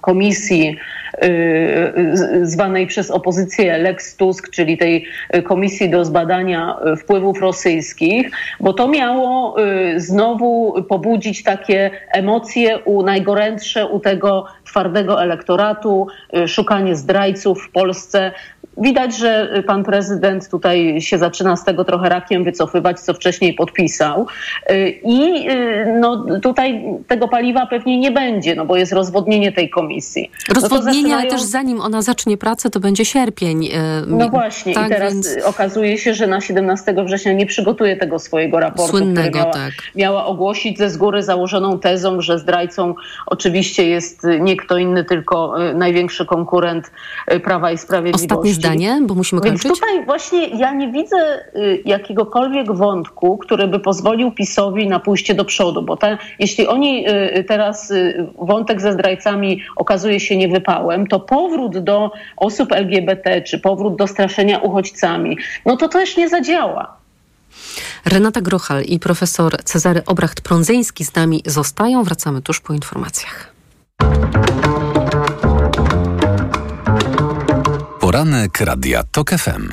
komisji y, zwanej przez opozycję Lex Tusk, czyli tej y, komisji do zbadania y, wpływów rosyjskich, bo to miało znowu pobudzić takie emocje u najgorętsze u tego twardego elektoratu, szukanie zdrajców w Polsce. Widać, że pan prezydent tutaj się zaczyna z tego trochę rakiem wycofywać, co wcześniej podpisał. Y, I y, no, tutaj tego paliwa pewnie nie będzie, no bo jest rozwodnienie tej komisji. No Rozwodnienie, ale zaczynają- też zanim ona zacznie pracę, to będzie sierpień. e, No właśnie, tak, i teraz więc- y, okazuje się, że na 17 września nie przygotuje tego swojego raportu, Słynnego, który miała, tak. miała ogłosić ze z góry założoną tezą, że zdrajcą oczywiście jest y, nie kto inny, tylko y, największy konkurent y, Prawa i Sprawiedliwości. Zdanie, bo musimy Więc kończyć. tutaj właśnie ja nie widzę y, jakiegokolwiek wątku, który by pozwolił PiSowi na pójście do przodu, bo jeśli oni y, teraz y, wątek ze zdrajcami okazuje się niewypałem, to powrót do osób LGBT czy powrót do straszenia uchodźcami, no to też nie zadziała. Renata Grochal i profesor Cezary Obracht-Prądzyński z nami zostają. Wracamy tuż po informacjach. Poranek Radia TOK FM.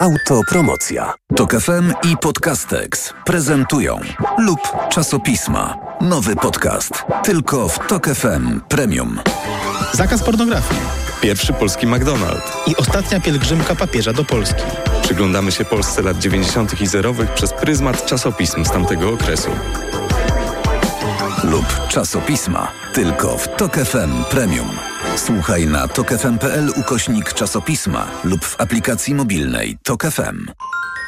Autopromocja. TOK FM i Podcastex prezentują lub czasopisma. Nowy podcast. Tylko w TOK FM Premium. Zakaz pornografii. Pierwszy polski McDonald's. I ostatnia pielgrzymka papieża do Polski. Przyglądamy się Polsce lat 90. i zerowych przez pryzmat czasopism z tamtego okresu. Lub czasopisma. Tylko w TOK FM Premium. Słuchaj na tokefm.pl ukośnik czasopisma lub w aplikacji mobilnej TOK FM.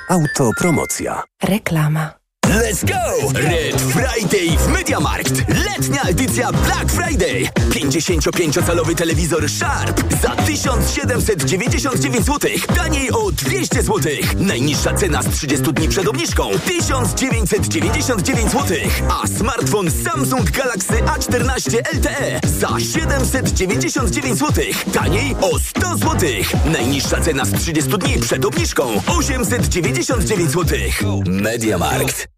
Autopromocja. Reklama. Let's go! Red Friday w MediaMarkt. Letnia edycja Black Friday. 55-calowy telewizor Sharp za 1799 zł. Taniej o 200 zł. Najniższa cena z 30 dni przed obniżką 1999 zł. A smartfon Samsung Galaxy A14 LTE za 799 zł. Taniej o 100 zł. Najniższa cena z 30 dni przed obniżką 899 zł. MediaMarkt.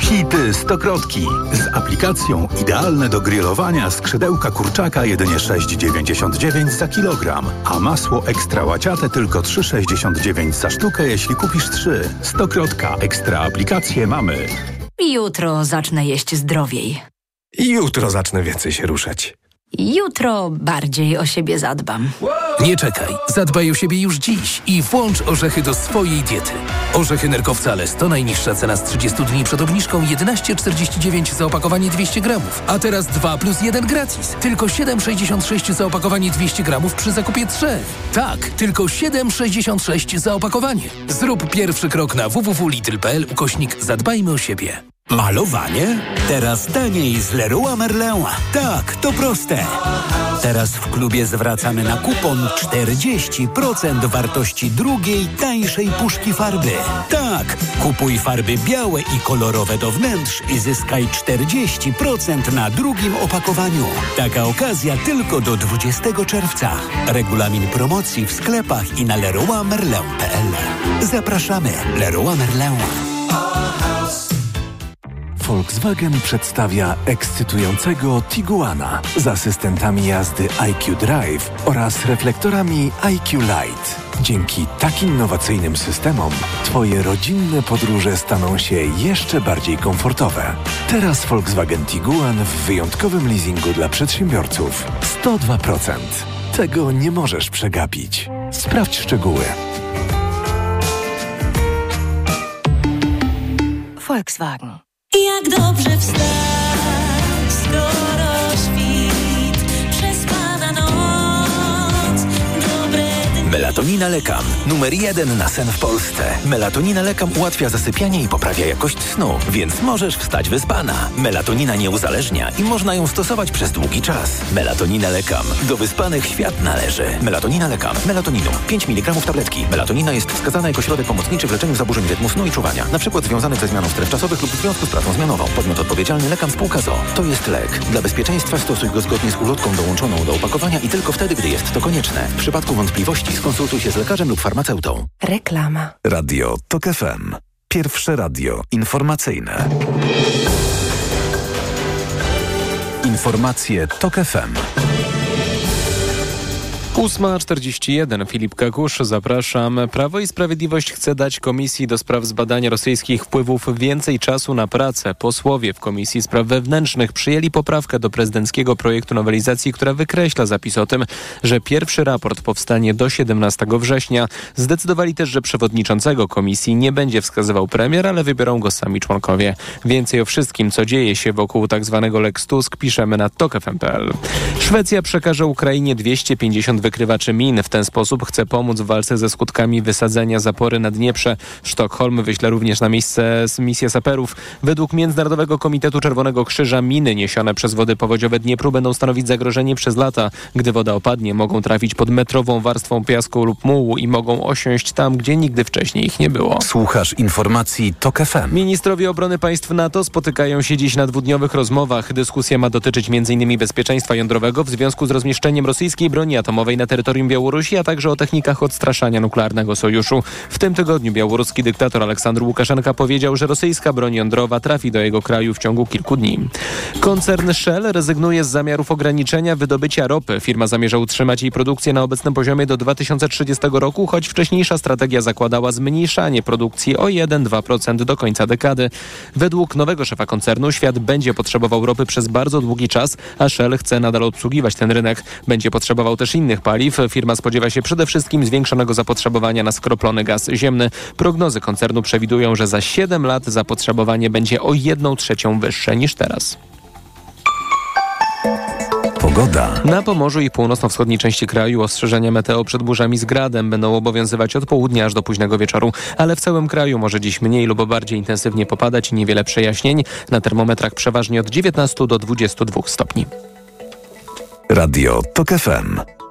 Hity stokrotki. Z aplikacją idealne do grillowania skrzydełka kurczaka jedynie 6,99 za kilogram, a masło ekstra łaciate tylko 3,69 za sztukę, jeśli kupisz 3. Stokrotka. Ekstra aplikacje mamy. Jutro zacznę jeść zdrowiej. Jutro zacznę więcej się ruszać. Jutro bardziej o siebie zadbam. Nie czekaj, zadbaj o siebie już dziś i włącz orzechy do swojej diety. Orzechy nerkowca Lesto, najniższa cena z 30 dni przed obniżką 11,49 za opakowanie 200 gramów, a teraz 2 plus 1 gratis. Tylko 7,66 za opakowanie 200 gramów przy zakupie 3. Tak, tylko 7,66 za opakowanie. Zrób pierwszy krok na www.lidl.pl ukośnik zadbajmy o siebie. Malowanie? Teraz taniej z Leroy Merlin. Tak, to proste. Teraz w klubie zwracamy na kupon 40% wartości drugiej, tańszej puszki farby. Tak, kupuj farby białe i kolorowe do wnętrz i zyskaj 40% na drugim opakowaniu. Taka okazja tylko do 20 czerwca. Regulamin promocji w sklepach i na leroymerlin.pl. Zapraszamy. Leroy Merlin. Volkswagen przedstawia ekscytującego Tiguana z asystentami jazdy IQ Drive oraz reflektorami IQ Light. Dzięki takim innowacyjnym systemom Twoje rodzinne podróże staną się jeszcze bardziej komfortowe. Teraz Volkswagen Tiguan w wyjątkowym leasingu dla przedsiębiorców. 102%. Tego nie możesz przegapić. Sprawdź szczegóły. Volkswagen. Jak dobrze wstać, skoro świt, Melatonina Lekam. Numer jeden na sen w Polsce. Melatonina Lekam ułatwia zasypianie i poprawia jakość snu, więc możesz wstać wyspana. Melatonina nie uzależnia i można ją stosować przez długi czas. Melatonina Lekam. Do wyspanych świat należy. Melatonina Lekam. Melatoninum. 5 mg tabletki. Melatonina jest wskazana jako środek pomocniczy w leczeniu zaburzeń rytmu snu i czuwania. Na przykład związanych ze zmianą stref czasowych lub w związku z pracą zmianową. Podmiot odpowiedzialny Lekam spółka ZO. To jest lek. Dla bezpieczeństwa stosuj go zgodnie z ulotką dołączoną do opakowania i tylko wtedy, gdy jest to konieczne. W przypadku wątpliwości skonsultuj się z lekarzem lub farmaceutą. Reklama. Radio TOK FM. Pierwsze radio informacyjne. Informacje TOK FM. 8.41. Filip Kakusz, zapraszam. Prawo i Sprawiedliwość chce dać Komisji do Spraw Zbadania Rosyjskich Wpływów więcej czasu na pracę. Posłowie w Komisji Spraw Wewnętrznych przyjęli poprawkę do prezydenckiego projektu nowelizacji, która wykreśla zapis o tym, że pierwszy raport powstanie do 17 września. Zdecydowali też, że przewodniczącego komisji nie będzie wskazywał premier, ale wybiorą go sami członkowie. Więcej o wszystkim, co dzieje się wokół tzw. Lex Tusk piszemy na tokfm.pl. Szwecja przekaże Ukrainie 250 wykrywaczy min. W ten sposób chce pomóc w walce ze skutkami wysadzenia zapory na Dnieprze. Sztokholm wyśle również na miejsce misję saperów. Według Międzynarodowego Komitetu Czerwonego Krzyża miny niesione przez wody powodziowe Dniepru będą stanowić zagrożenie przez lata. Gdy woda opadnie, mogą trafić pod metrową warstwą piasku lub mułu i mogą osiąść tam, gdzie nigdy wcześniej ich nie było. Słuchasz informacji TOK FM. Ministrowie obrony państw NATO spotykają się dziś na dwudniowych rozmowach. Dyskusja ma dotyczyć m.in. bezpieczeństwa jądrowego w związku z rozmieszczeniem rosyjskiej broni atomowej na terytorium Białorusi, a także o technikach odstraszania nuklearnego sojuszu. W tym tygodniu białoruski dyktator Aleksandr Łukaszenka powiedział, że rosyjska broń jądrowa trafi do jego kraju w ciągu kilku dni. Koncern Shell rezygnuje z zamiarów ograniczenia wydobycia ropy. Firma zamierza utrzymać jej produkcję na obecnym poziomie do 2030 roku, choć wcześniejsza strategia zakładała zmniejszanie produkcji o 1-2% do końca dekady. Według nowego szefa koncernu świat będzie potrzebował ropy przez bardzo długi czas, a Shell chce nadal obsługiwać ten rynek. Będzie potrzebował też innych paliw. Firma spodziewa się przede wszystkim zwiększonego zapotrzebowania na skroplony gaz ziemny. Prognozy koncernu przewidują, że za 7 lat zapotrzebowanie będzie o 1 trzecią wyższe niż teraz. Pogoda. Na Pomorzu i północno-wschodniej części kraju ostrzeżenia meteo przed burzami z gradem będą obowiązywać od południa aż do późnego wieczoru, ale w całym kraju może dziś mniej lub bardziej intensywnie popadać i niewiele przejaśnień. Na termometrach przeważnie od 19 do 22 stopni. Radio TOK FM.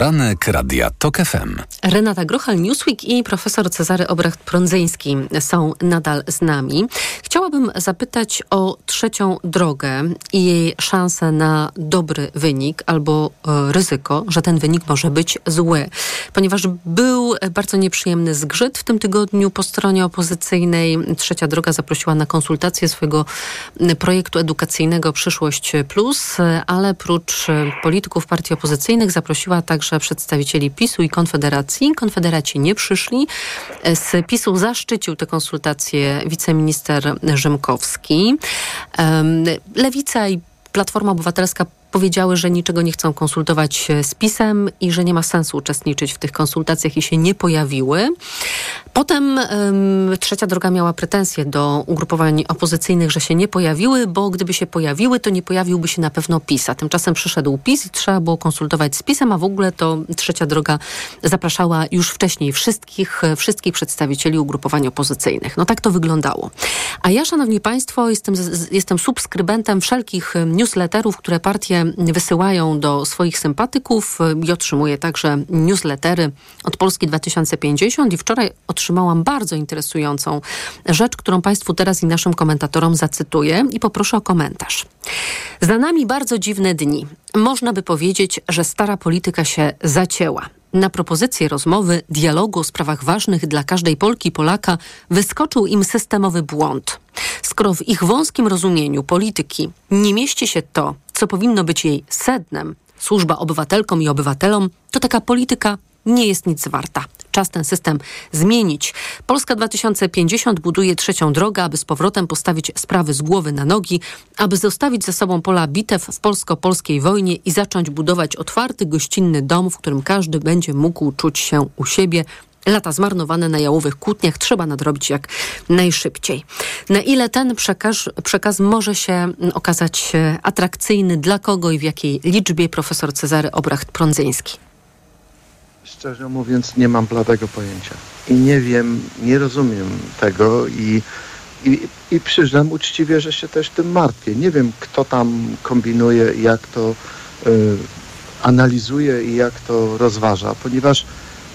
Poranek Radia TOK FM. Renata Grochal, Newsweek i profesor Cezary Obrecht-Prądzyński są nadal z nami. Chciałabym zapytać o trzecią drogę i jej szansę na dobry wynik albo e, ryzyko, że ten wynik może być zły. Ponieważ był bardzo nieprzyjemny zgrzyt w tym tygodniu po stronie opozycyjnej. Trzecia droga zaprosiła na konsultację swojego projektu edukacyjnego Przyszłość Plus, ale prócz polityków partii opozycyjnych zaprosiła także przedstawicieli PiSu i Konfederacji. Konfederaci nie przyszli. Z PiSu zaszczycił te konsultacje wiceminister Rzymkowski. Lewica i Platforma Obywatelska powiedziały, że niczego nie chcą konsultować z PiSem i że nie ma sensu uczestniczyć w tych konsultacjach i się nie pojawiły. Potem em, trzecia droga miała pretensje do ugrupowań opozycyjnych, że się nie pojawiły, bo gdyby się pojawiły, to nie pojawiłby się na pewno PiS. A tymczasem przyszedł PiS i trzeba było konsultować z PiSem, a w ogóle to trzecia droga zapraszała już wcześniej wszystkich, wszystkich przedstawicieli ugrupowań opozycyjnych. No tak to wyglądało. A ja, szanowni państwo, jestem, jestem subskrybentem wszelkich newsletterów, które partie wysyłają do swoich sympatyków i otrzymuję także newslettery od Polski 2050 i wczoraj otrzymałam bardzo interesującą rzecz, którą Państwu teraz i naszym komentatorom zacytuję i poproszę o komentarz. Za nami bardzo dziwne dni. Można by powiedzieć, że stara polityka się zacięła. Na propozycję rozmowy, dialogu o sprawach ważnych dla każdej Polki i Polaka wyskoczył im systemowy błąd. Skoro w ich wąskim rozumieniu polityki nie mieści się to, co powinno być jej sednem, służba obywatelkom i obywatelom, to taka polityka nie jest nic warta. Czas ten system zmienić. Polska 2050 buduje trzecią drogę, aby z powrotem postawić sprawy z głowy na nogi, aby zostawić za sobą pola bitew w polsko-polskiej wojnie i zacząć budować otwarty, gościnny dom, w którym każdy będzie mógł czuć się u siebie. Lata zmarnowane na jałowych kłótniach trzeba nadrobić jak najszybciej. Na ile ten przekaz, przekaz może się mm, okazać e, atrakcyjny dla kogo i w jakiej liczbie profesor Cezary Obracht-Prądzyński? Szczerze mówiąc, nie mam bladego pojęcia. I nie wiem, nie rozumiem tego i, i, i przyznam uczciwie, że się też tym martwię. Nie wiem, kto tam kombinuje, jak to y, analizuje i jak to rozważa, ponieważ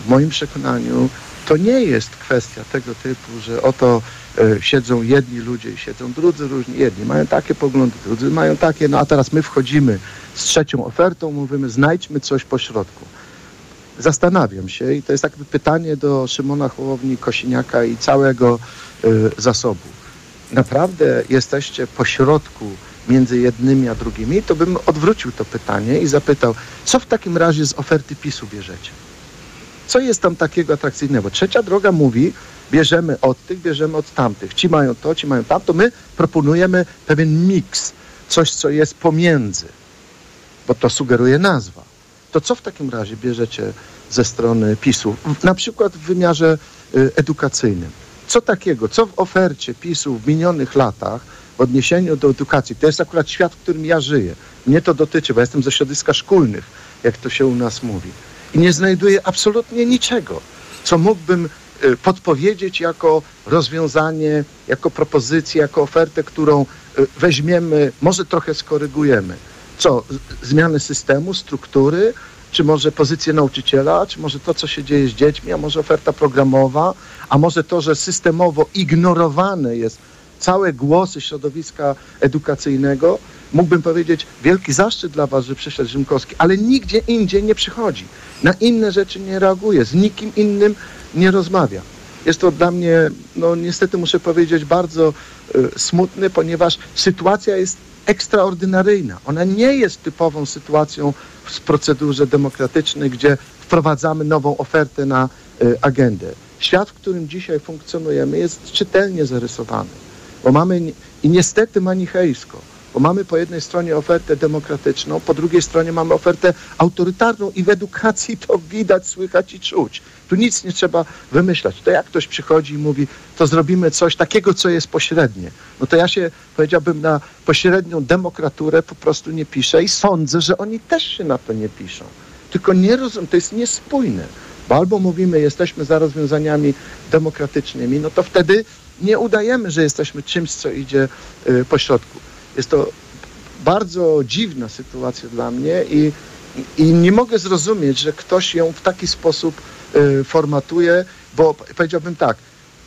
w moim przekonaniu to nie jest kwestia tego typu, że oto y, siedzą jedni ludzie i siedzą drudzy różni. Jedni mają takie poglądy, drudzy mają takie, no a teraz my wchodzimy z trzecią ofertą, mówimy znajdźmy coś po środku zastanawiam się i to jest jakby pytanie do Szymona Hołowni, Kosiniaka i całego y, zasobu. Naprawdę jesteście po środku między jednymi a drugimi, to bym odwrócił to pytanie i zapytał, co w takim razie z oferty PiSu bierzecie? Co jest tam takiego atrakcyjnego? Trzecia droga mówi, bierzemy od tych, bierzemy od tamtych. Ci mają to, ci mają tamto. My proponujemy pewien miks, coś, co jest pomiędzy, bo to sugeruje nazwa to co w takim razie bierzecie ze strony PiSu, na przykład w wymiarze y, edukacyjnym? Co takiego, co w ofercie PiSu w minionych latach w odniesieniu do edukacji, to jest akurat świat, w którym ja żyję, mnie to dotyczy, bo jestem ze środowiska szkólnych, jak to się u nas mówi, i nie znajduję absolutnie niczego, co mógłbym y, podpowiedzieć jako rozwiązanie, jako propozycję, jako ofertę, którą y, weźmiemy, może trochę skorygujemy co, zmiany systemu, struktury, czy może pozycję nauczyciela, czy może to, co się dzieje z dziećmi, a może oferta programowa, a może to, że systemowo ignorowane jest całe głosy środowiska edukacyjnego. Mógłbym powiedzieć, wielki zaszczyt dla Was, że przyszedł Rzymkowski, ale nigdzie indziej nie przychodzi. Na inne rzeczy nie reaguje, z nikim innym nie rozmawia. Jest to dla mnie, no niestety muszę powiedzieć, bardzo y, smutne, ponieważ sytuacja jest ekstraordynaryjna. Ona nie jest typową sytuacją w procedurze demokratycznej, gdzie wprowadzamy nową ofertę na y, agendę. Świat, w którym dzisiaj funkcjonujemy, jest czytelnie zarysowany, bo mamy i niestety manichejsko Bo mamy po jednej stronie ofertę demokratyczną, po drugiej stronie mamy ofertę autorytarną i w edukacji to widać, słychać i czuć. Tu nic nie trzeba wymyślać. To jak ktoś przychodzi i mówi, to zrobimy coś takiego, co jest pośrednie. No to ja się, powiedziałbym, na pośrednią demokraturę po prostu nie piszę i sądzę, że oni też się na to nie piszą. Tylko nie rozumiem, to jest niespójne. Bo albo mówimy, jesteśmy za rozwiązaniami demokratycznymi, no to wtedy nie udajemy, że jesteśmy czymś, co idzie y, po środku. Jest to bardzo dziwna sytuacja dla mnie i, i nie mogę zrozumieć, że ktoś ją w taki sposób y, formatuje, bo powiedziałbym tak,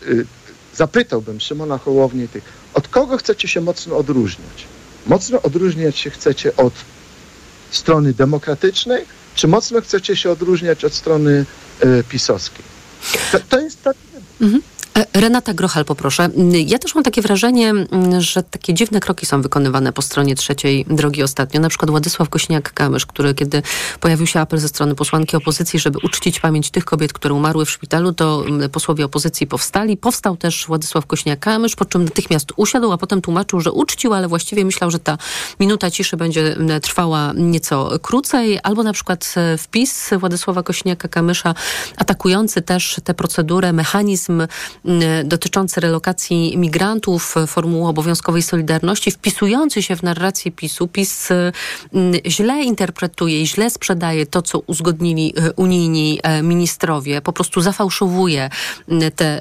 y, zapytałbym Szymona Hołownię i tych, od kogo chcecie się mocno odróżniać? Mocno odróżniać się chcecie od strony demokratycznej, czy mocno chcecie się odróżniać od strony y, pisowskiej? To, to jest tak. Mhm. E, Renata Grochal, poproszę. Ja też mam takie wrażenie, mm, że takie dziwne kroki są wykonywane po stronie trzeciej drogi ostatnio. Na przykład Władysław Kośniak-Kamysz, który kiedy pojawił się apel ze strony posłanki opozycji, żeby uczcić pamięć tych kobiet, które umarły w szpitalu, to mm, posłowie opozycji powstali. Powstał też Władysław Kośniak-Kamysz, po czym natychmiast usiadł, a potem tłumaczył, że uczcił, ale właściwie myślał, że ta minuta ciszy będzie mm, trwała nieco krócej. Albo na przykład e, wpis Władysława Kośniaka-Kamysza atakujący też tę procedurę, mechanizm dotyczący relokacji migrantów, formuły obowiązkowej solidarności, wpisujący się w narrację PiSu. PiS źle interpretuje i źle sprzedaje to, co uzgodnili unijni ministrowie, po prostu zafałszowuje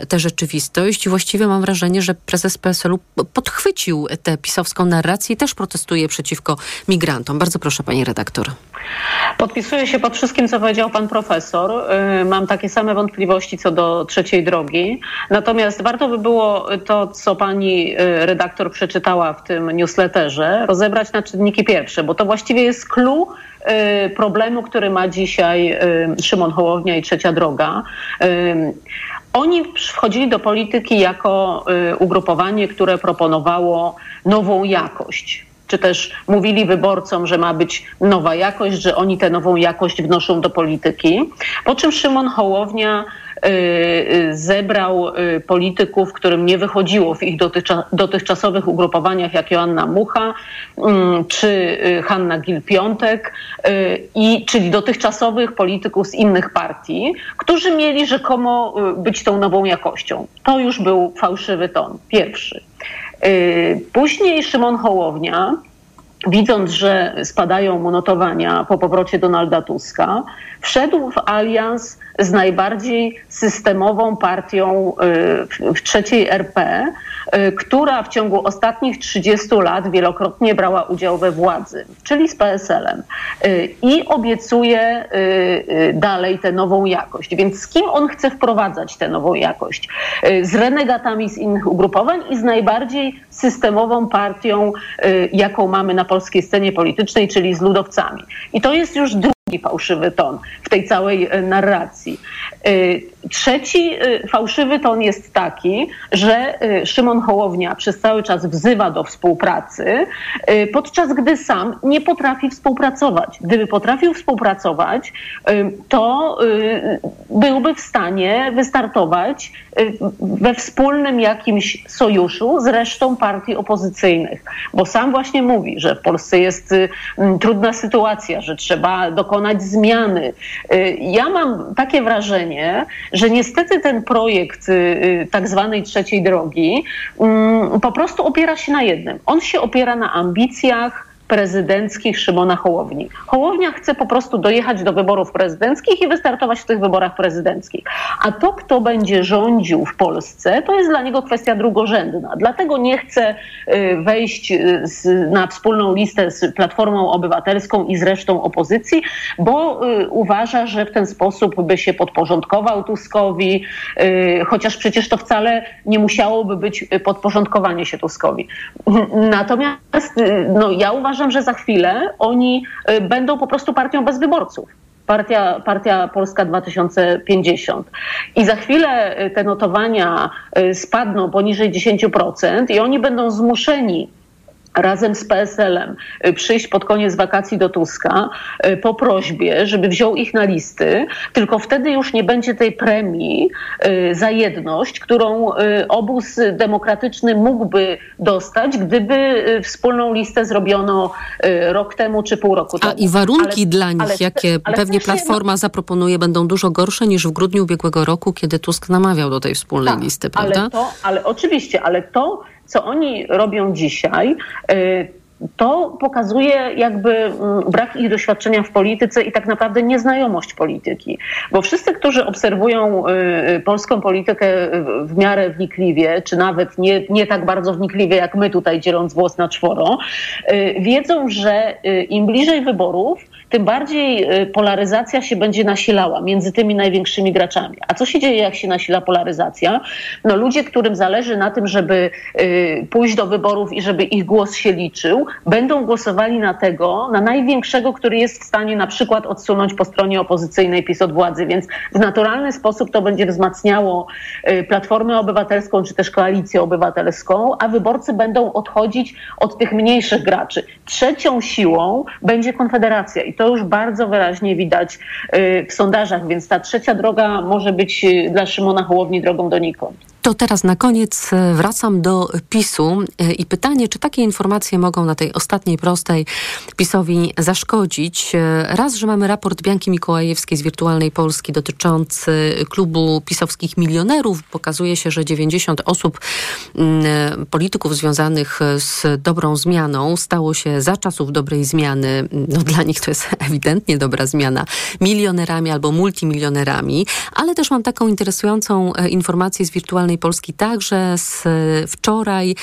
tę rzeczywistość i właściwie mam wrażenie, że prezes PSL-u podchwycił tę pisowską narrację i też protestuje przeciwko migrantom. Bardzo proszę, pani redaktor. Podpisuję się pod wszystkim, co powiedział pan profesor. Mam takie same wątpliwości co do trzeciej drogi. Natomiast warto by było to, co pani redaktor przeczytała w tym newsletterze, rozebrać na czynniki pierwsze, bo to właściwie jest clue problemu, który ma dzisiaj Szymon Hołownia i Trzecia Droga. Oni wchodzili do polityki jako ugrupowanie, które proponowało nową jakość czy też mówili wyborcom, że ma być nowa jakość, że oni tę nową jakość wnoszą do polityki. Po czym Szymon Hołownia zebrał polityków, którym nie wychodziło w ich dotychczasowych ugrupowaniach, jak Joanna Mucha czy Hanna Gil-Piątek, i, czyli dotychczasowych polityków z innych partii, którzy mieli rzekomo być tą nową jakością. To już był fałszywy ton, pierwszy. Później Szymon Hołownia, widząc, że spadają mu notowania po powrocie Donalda Tuska, wszedł w alians z najbardziej systemową partią w trzeciej RP, która w ciągu ostatnich 30 lat wielokrotnie brała udział we władzy, czyli z PSL-em. I obiecuje dalej tę nową jakość. Więc z kim on chce wprowadzać tę nową jakość? Z renegatami z innych ugrupowań i z najbardziej systemową partią, jaką mamy na polskiej scenie politycznej, czyli z ludowcami. I to jest już fałszywy ton w tej całej narracji. Trzeci fałszywy ton jest taki, że Szymon Hołownia przez cały czas wzywa do współpracy, podczas gdy sam nie potrafi współpracować. Gdyby potrafił współpracować, to byłby w stanie wystartować we wspólnym jakimś sojuszu z resztą partii opozycyjnych, bo sam właśnie mówi, że w Polsce jest trudna sytuacja, że trzeba dokonać zmiany. Ja mam takie wrażenie, że niestety ten projekt tak zwanej trzeciej drogi po prostu opiera się na jednym. On się opiera na ambicjach prezydenckich Szymona Hołowni. Hołownia chce po prostu dojechać do wyborów prezydenckich i wystartować w tych wyborach prezydenckich. A to, kto będzie rządził w Polsce, to jest dla niego kwestia drugorzędna. Dlatego nie chce wejść na wspólną listę z Platformą Obywatelską i z resztą opozycji, bo uważa, że w ten sposób by się podporządkował Tuskowi, chociaż przecież to wcale nie musiałoby być podporządkowanie się Tuskowi. Natomiast no, ja uważam, uważam, że za chwilę oni będą po prostu partią bez wyborców. Partia, Partia Polska 2050. I za chwilę te notowania spadną poniżej 10% i oni będą zmuszeni razem z PSL-em y, przyjść pod koniec wakacji do Tuska y, po prośbie, żeby wziął ich na listy, tylko wtedy już nie będzie tej premii y, za jedność, którą obóz demokratyczny mógłby dostać, gdyby wspólną listę zrobiono rok temu czy pół roku temu. A i warunki ale, dla nich, ale, jakie ale pewnie też nie- Platforma zaproponuje, będą dużo gorsze niż w grudniu ubiegłego roku, kiedy Tusk namawiał do tej wspólnej Tak, listy, prawda? Ale, to, ale oczywiście, ale to, co oni robią dzisiaj, y, to pokazuje jakby mm, brak ich doświadczenia w polityce i tak naprawdę nieznajomość polityki. Bo wszyscy, którzy obserwują y, y, polską politykę w miarę wnikliwie, czy nawet nie, nie tak bardzo wnikliwie jak my tutaj dzieląc włos na czworo, wiedzą, że im bliżej wyborów, tym bardziej y, polaryzacja się będzie nasilała między tymi największymi graczami. A co się dzieje, jak się nasila polaryzacja? No ludzie, którym zależy na tym, żeby y, pójść do wyborów i żeby ich głos się liczył, będą głosowali na tego, na największego, który jest w stanie na przykład odsunąć po stronie opozycyjnej PiS od władzy. Więc w naturalny sposób to będzie wzmacniało y, Platformę Obywatelską czy też Koalicję Obywatelską, a wyborcy będą odchodzić od tych mniejszych graczy. Trzecią siłą będzie Konfederacja i to już bardzo wyraźnie widać y, w sondażach, więc ta trzecia droga może być y, dla Szymona Hołowni drogą donikąd. To teraz na koniec e, wracam do PiSu e, i pytanie, czy takie informacje mogą na tej ostatniej prostej PiSowi zaszkodzić? E, Raz, że mamy raport Bianki Mikołajewskiej z Wirtualnej Polski dotyczący klubu pisowskich milionerów. Pokazuje się, że 90 osób, mm, polityków związanych z dobrą zmianą stało się za czasów dobrej zmiany, no dla nich to jest ewidentnie dobra zmiana, milionerami albo multimilionerami, ale też mam taką interesującą informację z Wirtualnej Polski także z e, wczoraj.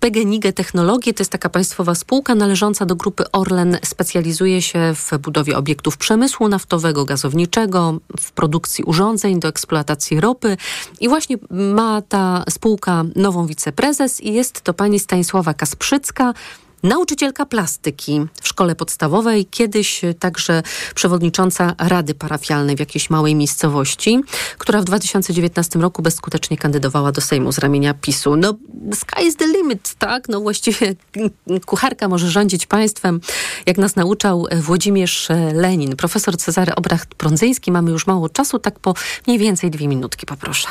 PGNiG Technologie to jest taka państwowa spółka należąca do grupy Orlen. Specjalizuje się w budowie obiektów przemysłu naftowego, gazowniczego, w produkcji urządzeń do eksploatacji ropy. I właśnie ma ta spółka nową wiceprezes i jest to pani Stanisława Kasprzycka. Nauczycielka plastyki w szkole podstawowej, kiedyś także przewodnicząca Rady Parafialnej w jakiejś małej miejscowości, która w 2019 roku bezskutecznie kandydowała do Sejmu z ramienia PiSu. No, sky is the limit, tak? No właściwie kucharka może rządzić państwem, jak nas nauczał Włodzimierz Lenin. Profesor Cezary Obracht-Prądzyński, mamy już mało czasu, tak po mniej więcej dwie minutki poproszę.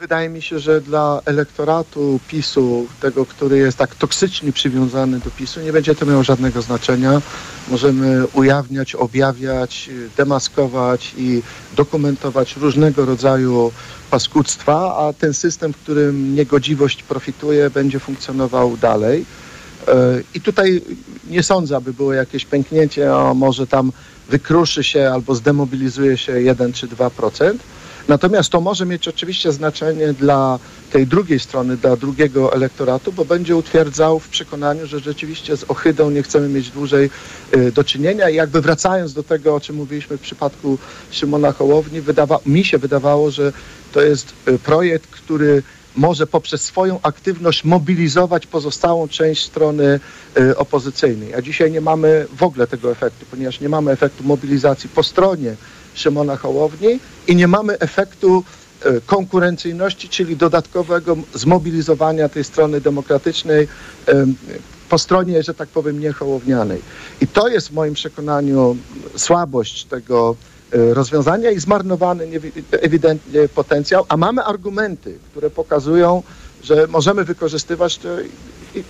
Wydaje mi się, że dla elektoratu PiSu, tego, który jest tak toksycznie przywiązany do PiSu, nie będzie to miało żadnego znaczenia. Możemy ujawniać, objawiać, demaskować i dokumentować różnego rodzaju paskudztwa, a ten system, w którym niegodziwość profituje, będzie funkcjonował dalej. E, I tutaj nie sądzę, aby było jakieś pęknięcie, a może tam wykruszy się albo zdemobilizuje się 1 czy 2%. Natomiast to może mieć oczywiście znaczenie dla tej drugiej strony, dla drugiego elektoratu, bo będzie utwierdzał w przekonaniu, że rzeczywiście z ohydą nie chcemy mieć dłużej y, do czynienia. I jakby wracając do tego, o czym mówiliśmy w przypadku Szymona Hołowni, wydawa- mi się wydawało, że to jest y, projekt, który może poprzez swoją aktywność mobilizować pozostałą część strony y, opozycyjnej. A dzisiaj nie mamy w ogóle tego efektu, ponieważ nie mamy efektu mobilizacji po stronie Szymona Hołowni i nie mamy efektu e, konkurencyjności, czyli dodatkowego zmobilizowania tej strony demokratycznej em, po stronie, że tak powiem, niehołownianej. I to jest w moim przekonaniu słabość tego e, rozwiązania i zmarnowany ewidentnie potencjał, a mamy argumenty, które pokazują, że możemy wykorzystywać to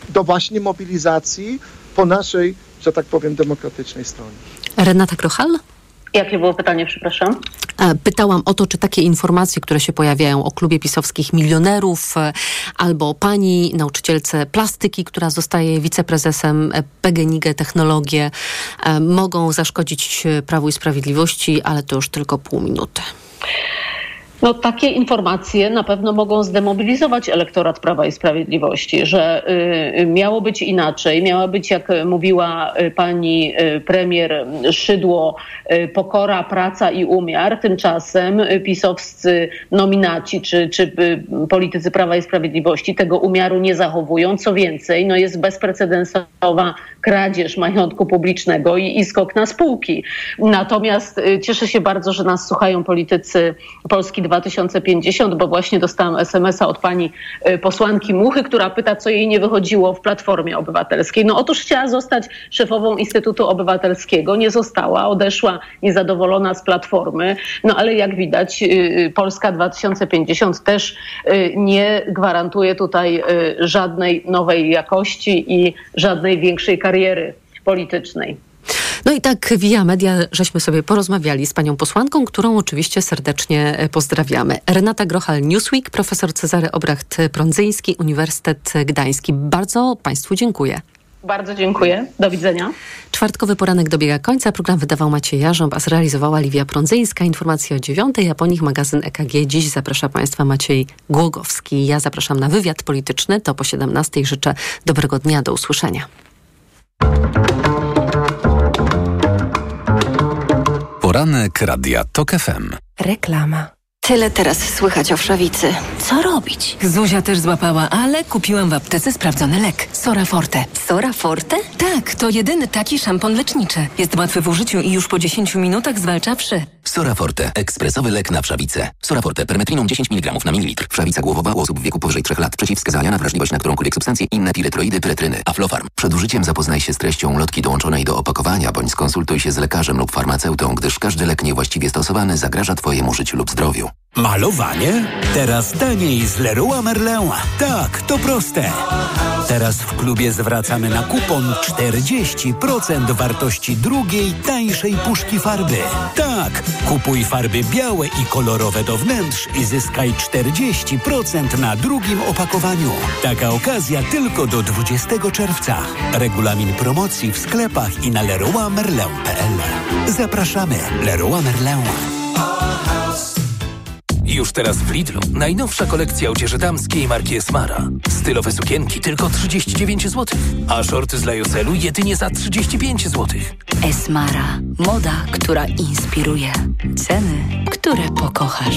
do właśnie mobilizacji po naszej, że tak powiem, demokratycznej stronie. Renata Krochal? Jakie było pytanie, przepraszam? Pytałam o to, czy takie informacje, które się pojawiają o klubie pisowskich milionerów, e, albo o pani nauczycielce plastyki, która zostaje wiceprezesem PGNiG Technologie, e, mogą zaszkodzić Prawu i Sprawiedliwości, ale to już tylko pół minuty. No, takie informacje na pewno mogą zdemobilizować elektorat Prawa i Sprawiedliwości, że y, miało być inaczej. Miała być, jak mówiła y, pani y, premier Szydło, pokora, praca i umiar. Tymczasem pisowscy nominaci czy, czy politycy Prawa i Sprawiedliwości tego umiaru nie zachowują. Co więcej, no jest bezprecedensowa kradzież majątku publicznego i, i skok na spółki. Natomiast cieszę się bardzo, że nas słuchają politycy Polski 2050, bo właśnie dostałam SMS-a od pani y, posłanki Muchy, która pyta, co jej nie wychodziło w Platformie Obywatelskiej. No otóż chciała zostać szefową Instytutu Obywatelskiego, nie została, odeszła niezadowolona z Platformy, no ale jak widać y, Polska 2050 też y, nie gwarantuje tutaj y, żadnej nowej jakości i żadnej większej kariery politycznej. No i tak via media żeśmy sobie porozmawiali z panią posłanką, którą oczywiście serdecznie e, pozdrawiamy. Renata Grochal, Newsweek, profesor Cezary Obracht-Prądzyński, Uniwersytet Gdański. Bardzo państwu dziękuję. Bardzo dziękuję. Do widzenia. Czwartkowy poranek dobiega końca. Program wydawał Maciej Jarząb, a zrealizowała Liwia Prądzyńska. Informacje o dziewiątej, a po nich magazyn EKG. Dziś zaprasza Państwa Maciej Głogowski. Ja zapraszam na wywiad polityczny. To po 17. Życzę dobrego dnia. Do usłyszenia. Poranek Radia TOK FM. Reklama. Tyle teraz słychać o wszawicy. Co robić? Zuzia też złapała, ale kupiłam w aptece sprawdzony lek. Sora Forte. Sora Forte? Tak, to jedyny taki szampon leczniczy. Jest łatwy w użyciu i już po 10 minutach zwalcza wszy. Soraforte. Ekspresowy lek na wszawicę. Soraforte. Permetriną 10 mg na mililitr. Wszawica głowowa u osób w wieku powyżej 3 lat. Przeciwwskazania na wrażliwość na którąkolwiek substancję. Inne piretroidy, pyretryny. Aflofarm. Przed użyciem zapoznaj się z treścią lotki dołączonej do opakowania, bądź skonsultuj się z lekarzem lub farmaceutą, gdyż każdy lek niewłaściwie stosowany zagraża Twojemu życiu lub zdrowiu. Malowanie? Teraz taniej z Leroy Merlin. Tak, to proste. Teraz w klubie zwracamy na kupon 40% wartości drugiej, tańszej puszki farby. Tak, kupuj farby białe i kolorowe do wnętrz i zyskaj 40% na drugim opakowaniu. Taka okazja tylko do 20 czerwca. Regulamin promocji w sklepach i na leroymerlin.pl. Zapraszamy. Leroy Merlin. Już teraz w Lidlu najnowsza kolekcja odzieży damskiej marki Esmara. Stylowe sukienki tylko 39 zł, a shorty z Lajoselu jedynie za 35 zł. Esmara. Moda, która inspiruje. Ceny, które pokochasz.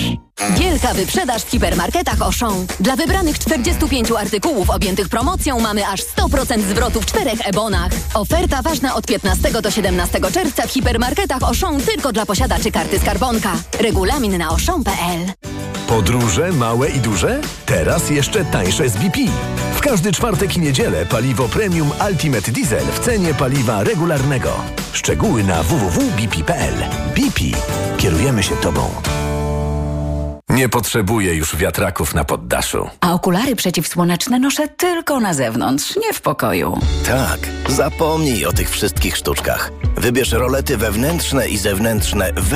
Wielka wyprzedaż w hipermarketach Auchan. Dla wybranych 45 artykułów objętych promocją mamy aż 100% zwrotu w czterech ebonach. Oferta ważna od 15 do 17 czerwca w hipermarketach Auchan tylko dla posiadaczy karty skarbonka. Regulamin na auchan.pl Podróże małe i duże? Teraz jeszcze tańsze z BP. W każdy czwartek i niedzielę paliwo premium Ultimate Diesel w cenie paliwa regularnego. Szczegóły na www.bp.pl. BP. Kierujemy się Tobą. Nie potrzebuję już wiatraków na poddaszu. A okulary przeciwsłoneczne noszę tylko na zewnątrz, nie w pokoju. Tak, zapomnij o tych wszystkich sztuczkach. Wybierz rolety wewnętrzne i zewnętrzne Velu.